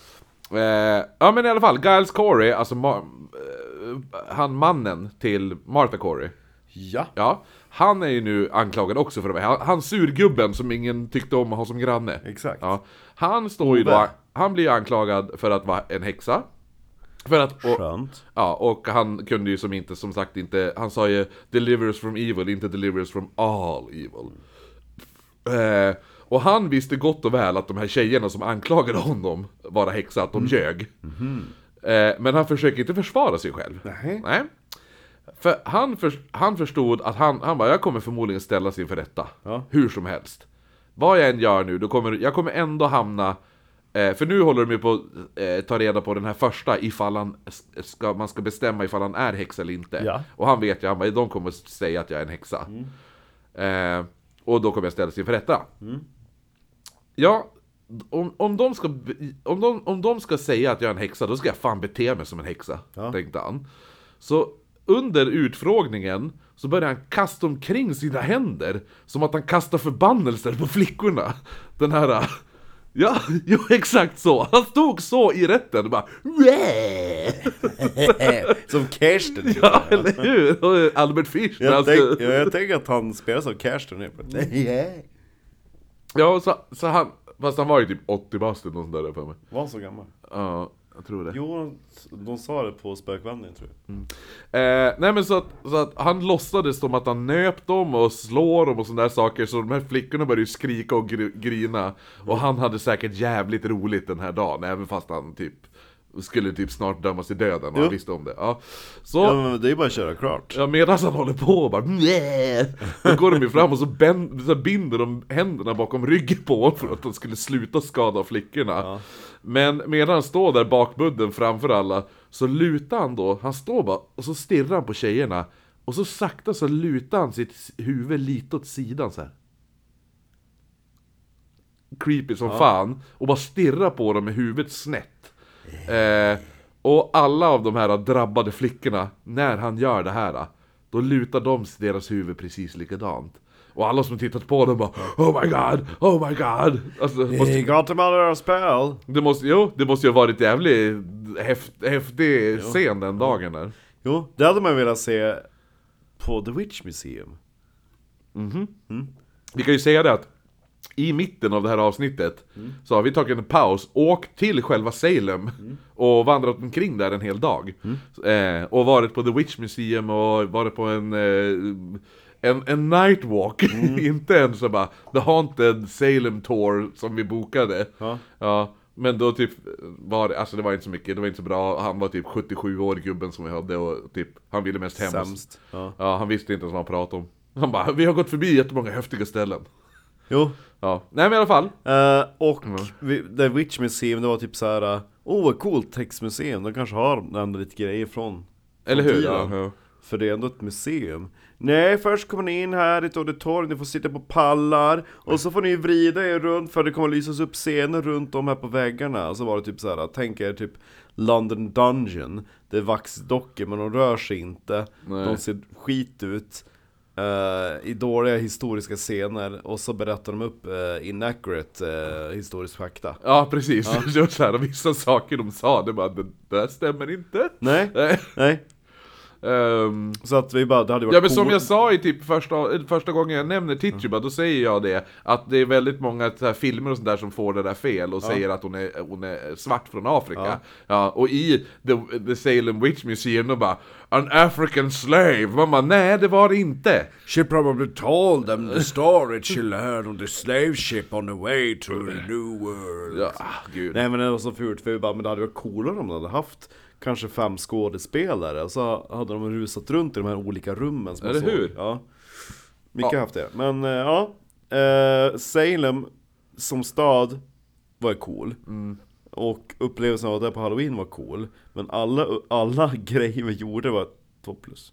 Eh, ja men i alla fall, Giles Corey, alltså Ma- eh, han mannen till Martha Corey. Ja. Ja, han är ju nu anklagad också för det här. Han, han surgubben som ingen tyckte om att ha som granne. Exakt. Ja, han står ju då. Han blir anklagad för att vara en häxa. För att, och, Skönt. ja, och han kunde ju som inte, som sagt inte, han sa ju 'Deliver us from evil, inte deliver us from all evil' eh, Och han visste gott och väl att de här tjejerna som anklagade honom vara häxa, att de ljög. Eh, men han försöker inte försvara sig själv. Nej. Nej. För han, för, han förstod att han, han bara, jag kommer förmodligen ställas inför rätta. Ja. Hur som helst. Vad jag än gör nu, då kommer, jag kommer ändå hamna... Eh, för nu håller de ju på att eh, ta reda på den här första, ifall han ska, man ska bestämma ifall han är häxa eller inte. Ja. Och han vet ju, han bara, de kommer säga att jag är en häxa. Eh, och då kommer jag ställas inför rätta. Ja, om, om, de ska, om, de, om de ska säga att jag är en häxa, då ska jag fan bete mig som en häxa, Ja. tänkte han. Så under utfrågningen så började han kasta omkring sina händer, som att han kastar förbannelser på flickorna. Den här... Ja, jo exakt så. Han stod så i rätten och bara Som Kirsten. Ja, eller hur? Och Albert Fish. Jag, ska- tänk, ja, jag tänker att han spelar som Kirsten. Yeah. Ja, så, så han... Fast han var ju typ 80 bast eller något sånt där för mig. Var så gammal? Ja, jag tror det. Jo, de sa det på spökvandringen tror jag. Eh, nej men så att, så att han låtsades som att han nöp dem och slår dem och sådana där saker Så de här flickorna började ju skrika och gr- grina Och han hade säkert jävligt roligt den här dagen Även fast han typ skulle typ snart dömas till döden och han visste om det ja. Så, Ja, ja. det är bara att köra klart. medan han håller på och bara "Nä." Då går de ju fram och så, bänd, så binder de händerna bakom ryggen på honom för att de skulle sluta skada flickorna Men medan han står där bakbudden framför alla Så lutar han då, han står bara och så stirrar han på tjejerna Och så sakta så lutar han sitt huvud lite åt sidan så här. Creepy som fan Och bara stirrar på dem med huvudet snett eh, Och alla av de här drabbade flickorna När han gör det här Då lutar de deras huvud precis likadant Och alla som tittat på dem bara Oh my god, oh my god alltså, måste, He got him under a spell. det måste, jo, det måste ju ha varit jävligt häft, häftig scen den dagen där. Jo, det hade man velat se på The Witch Museum. Vi kan ju säga det att i mitten av det här avsnittet så har vi tagit en paus, åkt till själva Salem och vandrat omkring där en hel dag. Eh, och varit på The Witch Museum och varit på en, eh, en, en night walk. Inte en så bara The Haunted Salem Tour som vi bokade. Ja. Ja, men då typ var det, alltså det var inte så mycket, det var inte så bra. Han var typ 77 år gubben som vi hade och typ, han ville mest hem. och- Sämst. Ja. Ja, han visste inte ens vad han pratade om. Han bara, vi har gått förbi jättemånga häftiga ställen. Jo, Ja, nej men i alla fall. Eh, och vi, The Witch Museum, det var typ så här. Åh vad coolt textmuseum, de kanske har ändå lite grejer från Eller från hur? Ja, ja. För det är ändå ett museum Nej, först kommer ni in här i ett auditorium, ni får sitta på pallar Och så får ni vrida er runt för det kommer lysas upp scener runt om här på väggarna Och så var det typ så här, tänk er typ London Dungeon Det är vaxdockor men de rör sig inte Nej. De ser skit ut eh, I dåliga historiska scener Och så berättar de upp uh, inaccurate eh, historisk fakta ja precis. Var så här, vissa saker de sa, det bara, det där stämmer inte. Nej, Nej. Ehm, Så att vi bara, det hade varit ja men som coolt. jag sa i typ första, första gången jag nämner Tituba, då säger jag det Att det är väldigt många här, filmer och sånt där som får det där fel och säger att hon är, hon är svart från Afrika. Ja. Ja, och i the, the Salem Witch Museum, de bara An African slave, man bara nej det var det inte. She probably told them the story. She learned on the slave ship on the way to the new world. Ja, ah, gud. Nej men det var så fult, för vi bara, men det hade varit coolare om de hade haft Kanske fem skådespelare, och så hade de rusat runt i de här olika rummen som Eller såg. hur? Ja Mycket Ja. haft det, men eh, ja eh, Salem som stad var cool Mm. Och upplevelsen av det på halloween var cool Men alla, alla grejer vi gjorde var 2 plus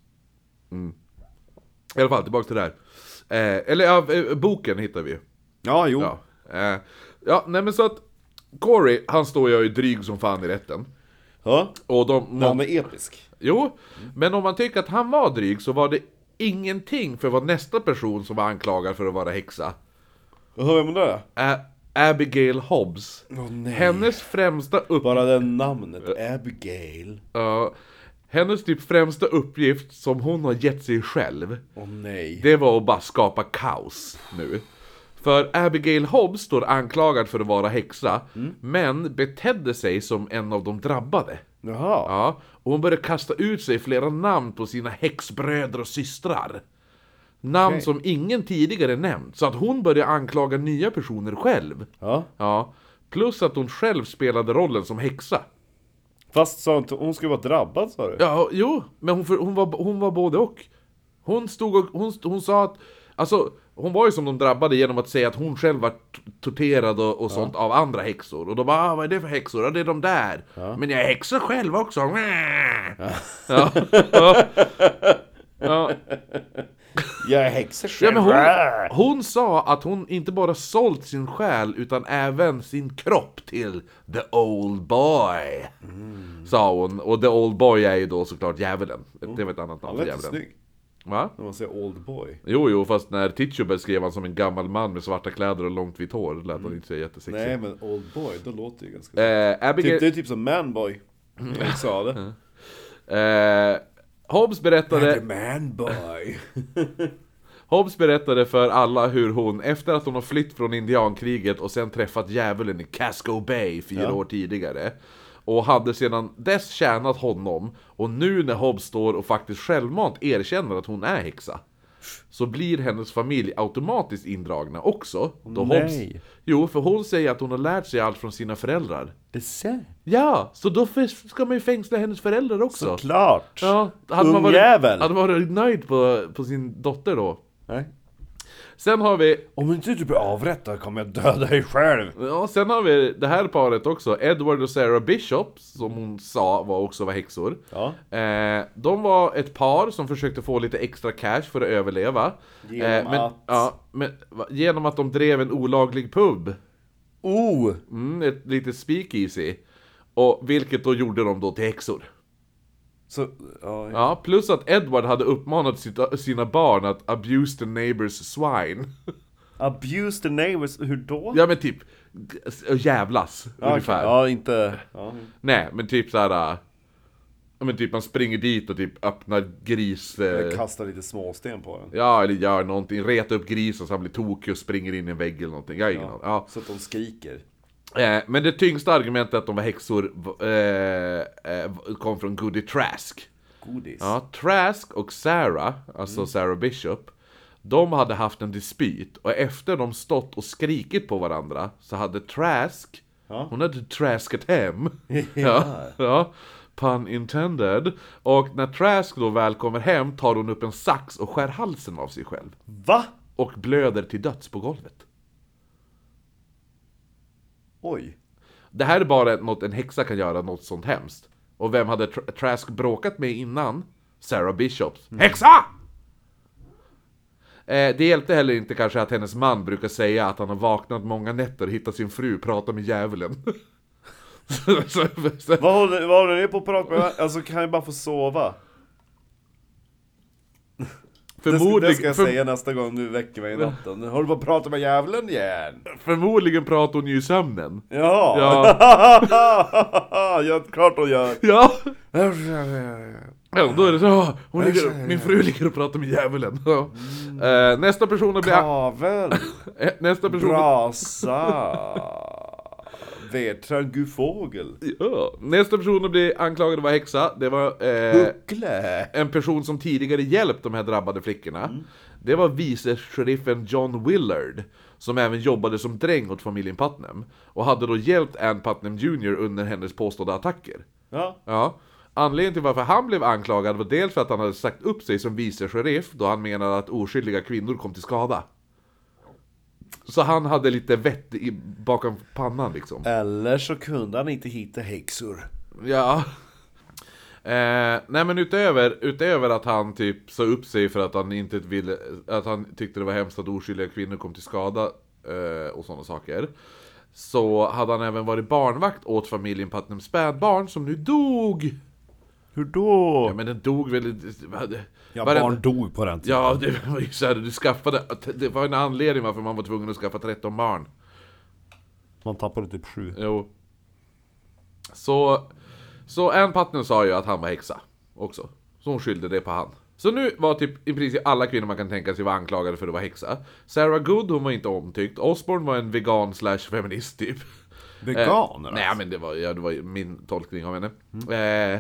I alla fall, tillbaka till det här. Eh, eller ja, eh, boken hittar vi ju. Ja, jo Ja, eh, ja nej men så att Corey, han står ju dryg som fan i rätten. Ja, Och de, han är episk Jo, men om man tycker att han var dryg så var det ingenting för vad nästa person som var anklagad för att vara häxa. Jaha, vem det? Ä- Abigail Hobbs. nej. Hennes främsta upp... Bara det namnet, Abigail ja, hennes typ främsta uppgift som hon har gett sig själv, Åh nej det var att bara skapa kaos nu. För Abigail Hobbs står anklagad för att vara häxa, men betedde sig som en av de drabbade. Jaha Ja, och hon började kasta ut sig flera namn på sina häxbröder och systrar. Namn Okej. som ingen tidigare nämnt, så att hon började anklaga nya personer själv. Ja Ja, plus att hon själv spelade rollen som häxa. Fast sa inte, hon skulle vara drabbad sa du? Ja, jo, men hon, hon, var, hon var både och. Hon stod och, hon, hon sa att, alltså, hon var ju som de drabbade genom att säga att hon själv var torterad och, och sånt av andra häxor. Och de bara, ah, vad är det för häxor? Ja, det är de där. Men jag är häxa själv också. Ja. Ja. ja. ja. Jag är häxa Ja, själv men hon, hon sa att hon inte bara sålt sin själ utan även sin kropp till the old boy. Sa hon, och the old boy är ju då såklart djävulen. Det var ett annat namn för djävulen. snygg Va? När man säger old boy Jo, jo, fast när Teacher beskrev han som en gammal man med svarta kläder och långt vitt hår, lät han inte så jättesexig. Nej men old boy, då låter det ju ganska Eh, typ, Abigail... Det är typ som manboy Jag sa det Eh, Hobbs berättade... manboy Hobbs berättade för alla hur hon, efter att hon har flytt från indiankriget och sen träffat djävulen i Casco Bay fyra Ja. år tidigare och hade sedan dess tjänat honom och nu när Hobbs står och faktiskt självmant erkänner att hon är häxa så blir hennes familj automatiskt indragna också. Då Nej. Hobbs, jo, för hon säger att hon har lärt sig allt från sina föräldrar. Det ser Ja, så då ska man ju fängsla hennes föräldrar också. Såklart! Ja, hade man, varit, Ungjävel. hade man varit nöjd på, på sin dotter då. Nej. Sen har vi Om inte du blir avrättad kommer jag döda dig själv! Ja, sen har vi det här paret också, Edward och Sarah Bishop, som hon sa var också var häxor. Ja. Eh, de var ett par som försökte få lite extra cash för att överleva. Genom men, att- Ja, men, genom att de drev en olaglig pub. Oh! Mm, ett litet speakeasy. Och vilket då gjorde dem då till häxor. Så, ja, Ja, plus att Edward hade uppmanat sina barn att abuse the neighbors swine. Abuse the neighbors, hur då? ja men typ, g- jävlas Ja, ungefär. Ja, inte... Ja. Nej, men typ såhär... Ja men typ man springer dit och typ öppnar gris... Eh, kastar lite småsten på den. ja, eller gör någonting, retar upp grisen så han blir tokig och springer in i en vägg eller någonting. Jag har ingen aning. Ja. Så att de skriker. Eh, men det tyngsta argumentet att de var häxor eh, eh, kom från Goody Trask. Godis. Ja, Trask och Sarah, alltså Sarah Bishop, de hade haft en dispyt och efter de stått och skrikit på varandra så hade Trask, Ja. hon hade traskat hem. ja, ja, pun intended. Och när Trask då väl kommer hem tar hon upp en sax och skär halsen av sig själv. Va? Och blöder till döds på golvet. Oj. Det här är bara något en häxa kan göra, något sånt hemskt. Och vem hade Tr- Trask bråkat med innan? Sarah Bishops. Häxa! Eh, det hjälpte heller inte kanske att hennes man brukar säga att han har vaknat många nätter och hittat sin fru prata med djävulen. så, så, så, Vad håller, vad håller ni på att prata med? Alltså kan jag bara få sova? Ska, det förmodligen, ska jag för, säga nästa gång du väcker mig i natten. Håller du på att prata med djävulen igen? förmodligen pratar hon ju i sömnen. Ja! ja, klart hon gör. Ja! Ja, då är det så, "Ah, hon ligger, min fru ligger och pratar med djävulen. Ja. Eh, nästa person att bli... Kavel, eh, Nästa person... brasa, vedträn, gufågel, Ja. Nästa person att bli anklagad att vara häxa, det var eh, en person som tidigare hjälpt de här drabbade flickorna. Det var vice-sheriffen John Willard, som även jobbade som dräng åt familjen Putnam. Och hade då hjälpt Ann Putnam Jr under hennes påstådda attacker. Ja, Ja. Anledningen till varför han blev anklagad var dels för att han hade sagt upp sig som vice-sheriff, då han menade att oskyldiga kvinnor kom till skada. Så han hade lite vett i, bakom pannan liksom. Eller så kunde han inte hitta häxor. Ja. Eh, nej men utöver, utöver att han typ sa upp sig för att han inte ville, att han tyckte det var hemskt att oskyldiga kvinnor kom till skada eh, och sådana saker. Så hade han även varit barnvakt åt familjen Putnams spädbarn som nu dog! Hur då? Ja men den dog väl... Ja, varenda- barn dog på den tiden. Ja, det var ju såhär, du skaffade... Det var en anledning varför man var tvungen att skaffa 13 barn. Man tappade typ sju. Jo. Så, så Ann Putnam sa ju att han var häxa också. Så hon skyllde det på han. Så nu var typ i princip alla kvinnor man kan tänka sig var anklagade för att vara häxa. Sarah Good, hon var inte omtyckt. Osborne var en vegan slash feminist typ. Veganer Eh, nej men det var, ja, det var ju min tolkning av henne. Eh,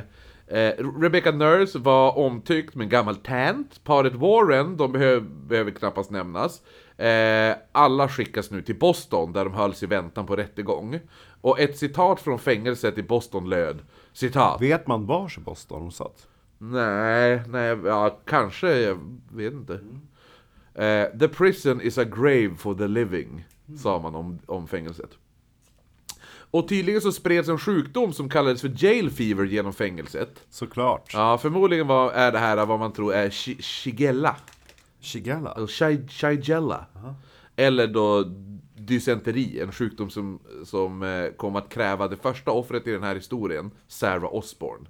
eh, Rebecca Nurse var omtyckt men gammal tant. Paret Warren, de behöv, behöver knappast nämnas. Eh, alla skickas nu till Boston där de hölls i väntan på rättegång. Och ett citat från fängelset i Boston löd Citat. Vet man var i Boston de satt? Nej, nej, ja kanske, jag vet inte. Eh, the prison is a grave for the living, sa man om, om fängelset. Och tydligen så spreds en sjukdom som kallades för jail fever genom fängelset. Såklart. Ja, förmodligen var, är det här vad man tror är shi- shigella. Shigella. Eller shi- shigella. Eller då dysenteri, en sjukdom som, som eh, kom att kräva det första offret i den här historien, Sarah Osborne.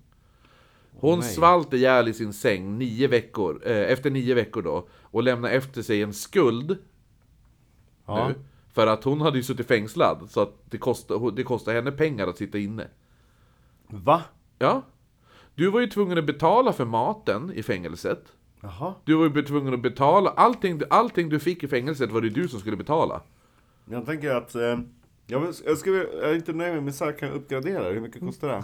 Hon svalt ihjäl i sin säng nio veckor, eh, efter nio veckor då, och lämnade efter sig en skuld Ja. nu. För att hon hade ju suttit fängslad, så att det kostade, det kostade henne pengar att sitta inne. Va? Ja. Du var ju tvungen att betala för maten i fängelset. Jaha. Du var ju tvungen att betala, allting, allting du fick i fängelset var det du som skulle betala. Jag tänker att... Eh, jag, jag, ska, jag är inte nöjd med min sak, kan jag uppgradera? Hur mycket kostar det?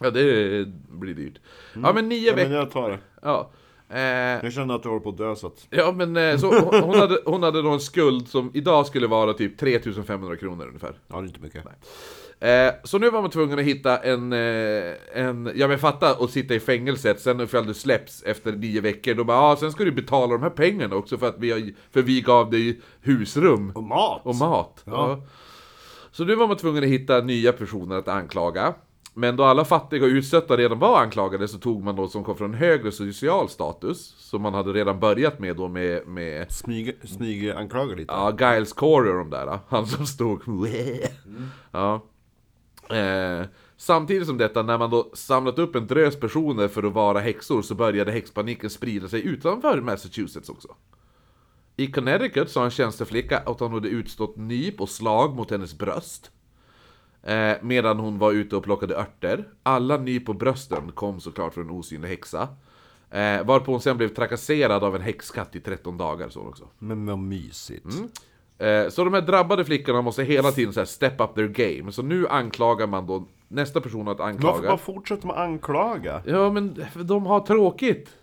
Ja, det blir dyrt. Ja, men nio Ja, men veckor... jag tar det. Ja. Eh, Jag känner att jag håller på att dö så att... ja, men eh, så hon, hon, hade, hon hade då en skuld som idag skulle vara typ 3500 kronor ungefär. Ja, det är inte mycket. Eh, så nu var man tvungen att hitta en, eh, en ja men fatta att sitta i fängelset, sen ifall du släpps efter nio veckor, då bara ah, sen ska du betala de här pengarna också för att vi, har, för vi gav dig husrum. Och mat! Och mat. Ja. Så nu var man tvungen att hitta nya personer att anklaga. Men då alla fattiga och utstötta redan var anklagade så tog man då som kom från högre social status, som man hade redan börjat med då med, med Smyg, smyg lite. Ja, Giles Corey och de där. Han som stod... Ja. Eh, samtidigt som detta, när man då samlat upp en drös personer för att vara häxor så började häxpaniken sprida sig utanför Massachusetts också. I Connecticut sa en tjänsteflicka att hon hade utstått nyp och slag mot hennes bröst. Eh, medan hon var ute och plockade örter. Alla nyp på brösten kom såklart från en osynlig häxa. Eh, varpå hon sen blev trakasserad av en häxkatt i 13 dagar, så också. Men vad mysigt. Eh, Så de här drabbade flickorna måste hela tiden så här step up their game. Så nu anklagar man då nästa person att Varför anklaga. bara fortsätter man anklaga? Ja men de har tråkigt.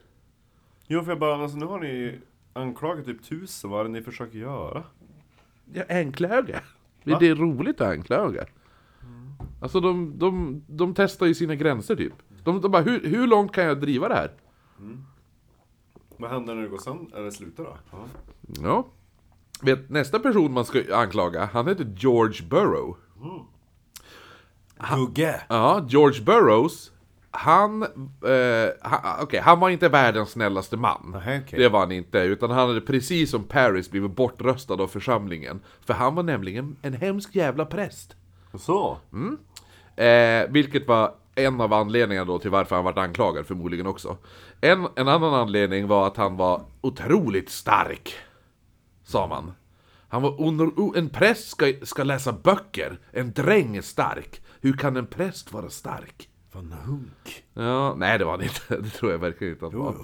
Jo för jag bara, alltså nu har ni anklagat typ tusen, vad är det ni försöker göra? Ja, anklaga. Va? det är roligt att anklaga. Alltså de, de, de testar ju sina gränser typ. De, de bara, hur, hur långt kan jag driva det här? Vad händer när det går sönder, eller slutar då? Ja. Ja. Vet, nästa person man ska anklaga, han heter George Burrow. Gugge! Ja, George Burroughs, han, eh, han, okej, han var inte världens snällaste man. Nähä, okej. Det var han inte, utan han hade precis som Paris blivit bortröstad av församlingen. För han var nämligen en hemsk jävla präst. Så? Eh, vilket var en av anledningarna då till varför han vart anklagad förmodligen också. En, en annan anledning var att han var otroligt stark. Sa man. Han var o, en präst ska, ska läsa böcker, en dräng är stark. Hur kan en präst vara stark? Van Hunk. Ja, nej det var han inte. Det tror jag verkligen inte att han var.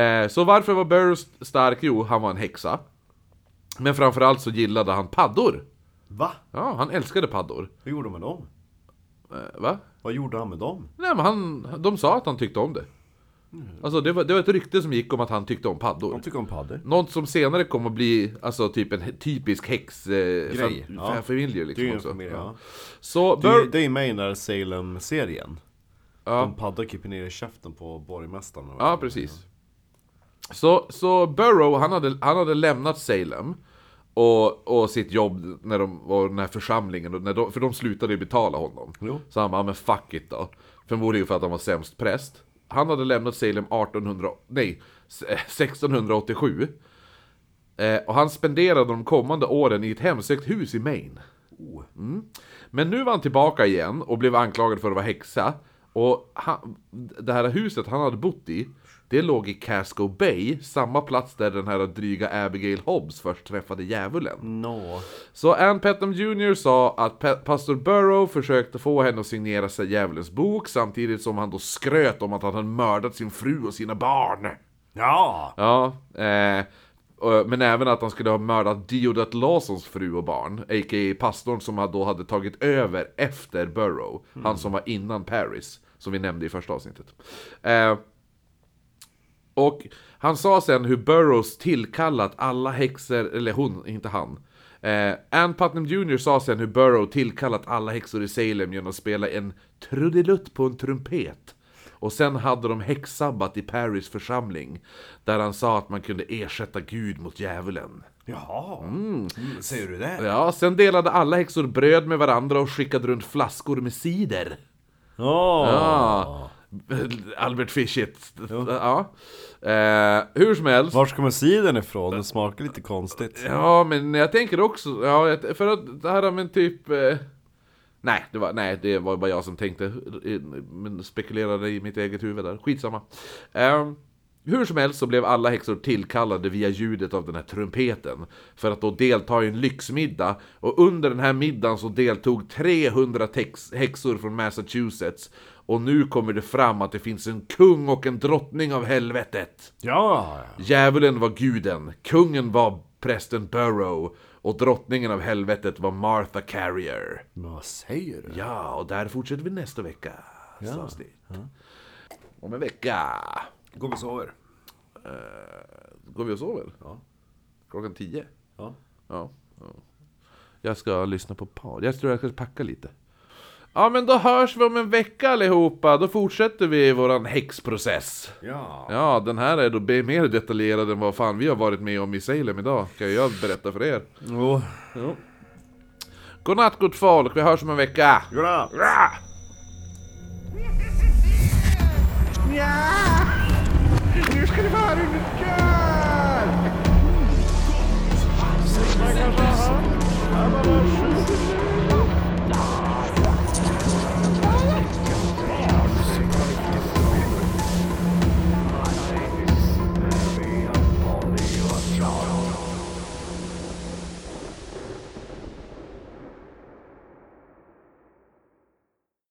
Eh, så varför var Burroughs stark? Jo, han var en häxa. Men framförallt så gillade han paddor. Va? Ja, han älskade paddor. Vad gjorde med dem? Eh, va? Vad gjorde han med dem? Nej men han, de sa att han tyckte om det. Alltså det var, det var ett rykte som gick om att han tyckte om paddor. De tycker om paddor. Något som senare kommer att bli alltså typ en typisk häx eh, ja. familj Det är liksom ju en också. familj, ja. Så Det är, det är med i den där Salem-serien. Ja. De paddar kryper ner i käften på borgmästaren. Ja, precis. Så, så Burrow, han hade, han hade lämnat Salem. Och, och sitt jobb när de var den här församlingen, och när de, för de slutade ju betala honom. Så han bara, men fuck it då. Förmodligen för att han var sämst präst. Han hade lämnat Salem 1800, nej, 1687. Eh, och han spenderade de kommande åren i ett hemsökt hus i Maine. Mm. Men nu var han tillbaka igen och blev anklagad för att vara häxa. Och han, det här huset han hade bott i, det låg i Casco Bay, samma plats där den här dryga Abigail Hobbs först träffade djävulen. Nå. Så Ann Putnam Jr sa att Pa- pastor Burrow försökte få henne att signera sig djävulens bok samtidigt som han då skröt om att han hade mördat sin fru och sina barn. Ja! Ja, eh, men även att han skulle ha mördat Deodat Lawsons fru och barn, a.k.a. pastorn som då hade tagit över efter Burrow, han som var innan Paris, som vi nämnde i första avsnittet. Eh, och han sa sen hur Burroughs tillkallat alla häxor, eller hon, inte han. Eh, Ann Putnam Jr sa sen hur Burrow tillkallat alla häxor i Salem genom att spela en trudelutt på en trumpet. Och sen hade de häxsabbat i Paris församling, där han sa att man kunde ersätta Gud mot djävulen. Jaha. Mm. Säger du det? Ja, sen delade alla häxor bröd med varandra och skickade runt flaskor med cider. Ja. Ja. Albert Fischit. Ja. Eh, hur som helst. Var kommer cidern ifrån? Det smakar lite konstigt. Ja, men jag tänker också, ja, för att det här med typ... Eh, nej, det var, nej, det var bara jag som tänkte, eh, men spekulerade i mitt eget huvud där. Skitsamma. Eh, hur som helst så blev alla häxor tillkallade via ljudet av den här trumpeten för att då delta i en lyxmiddag och under den här middagen så deltog 300 tex- häxor från Massachusetts och nu kommer det fram att det finns en kung och en drottning av helvetet. Ja. Djävulen var guden, kungen var prästen Burrow och drottningen av helvetet var Martha Carrier. Vad säger du? Ja, och där fortsätter vi nästa vecka. Ja. Om en vecka Går vi och sover? går vi och sover. Ja. Klockan tio. Ja. Ja. ja. Jag ska lyssna på par. Jag tror jag ska packa lite. Ja men då hörs vi om en vecka allihopa, då fortsätter vi våran häxprocess. Ja. Ja, den här är då mer detaljerad än vad fan vi har varit med om i Salem idag, kan jag berätta för er. Jo. jo. Godnatt gott folk, vi hörs om en vecka. Godnatt. Ja. ja. Nu ska ni få höra hur det går!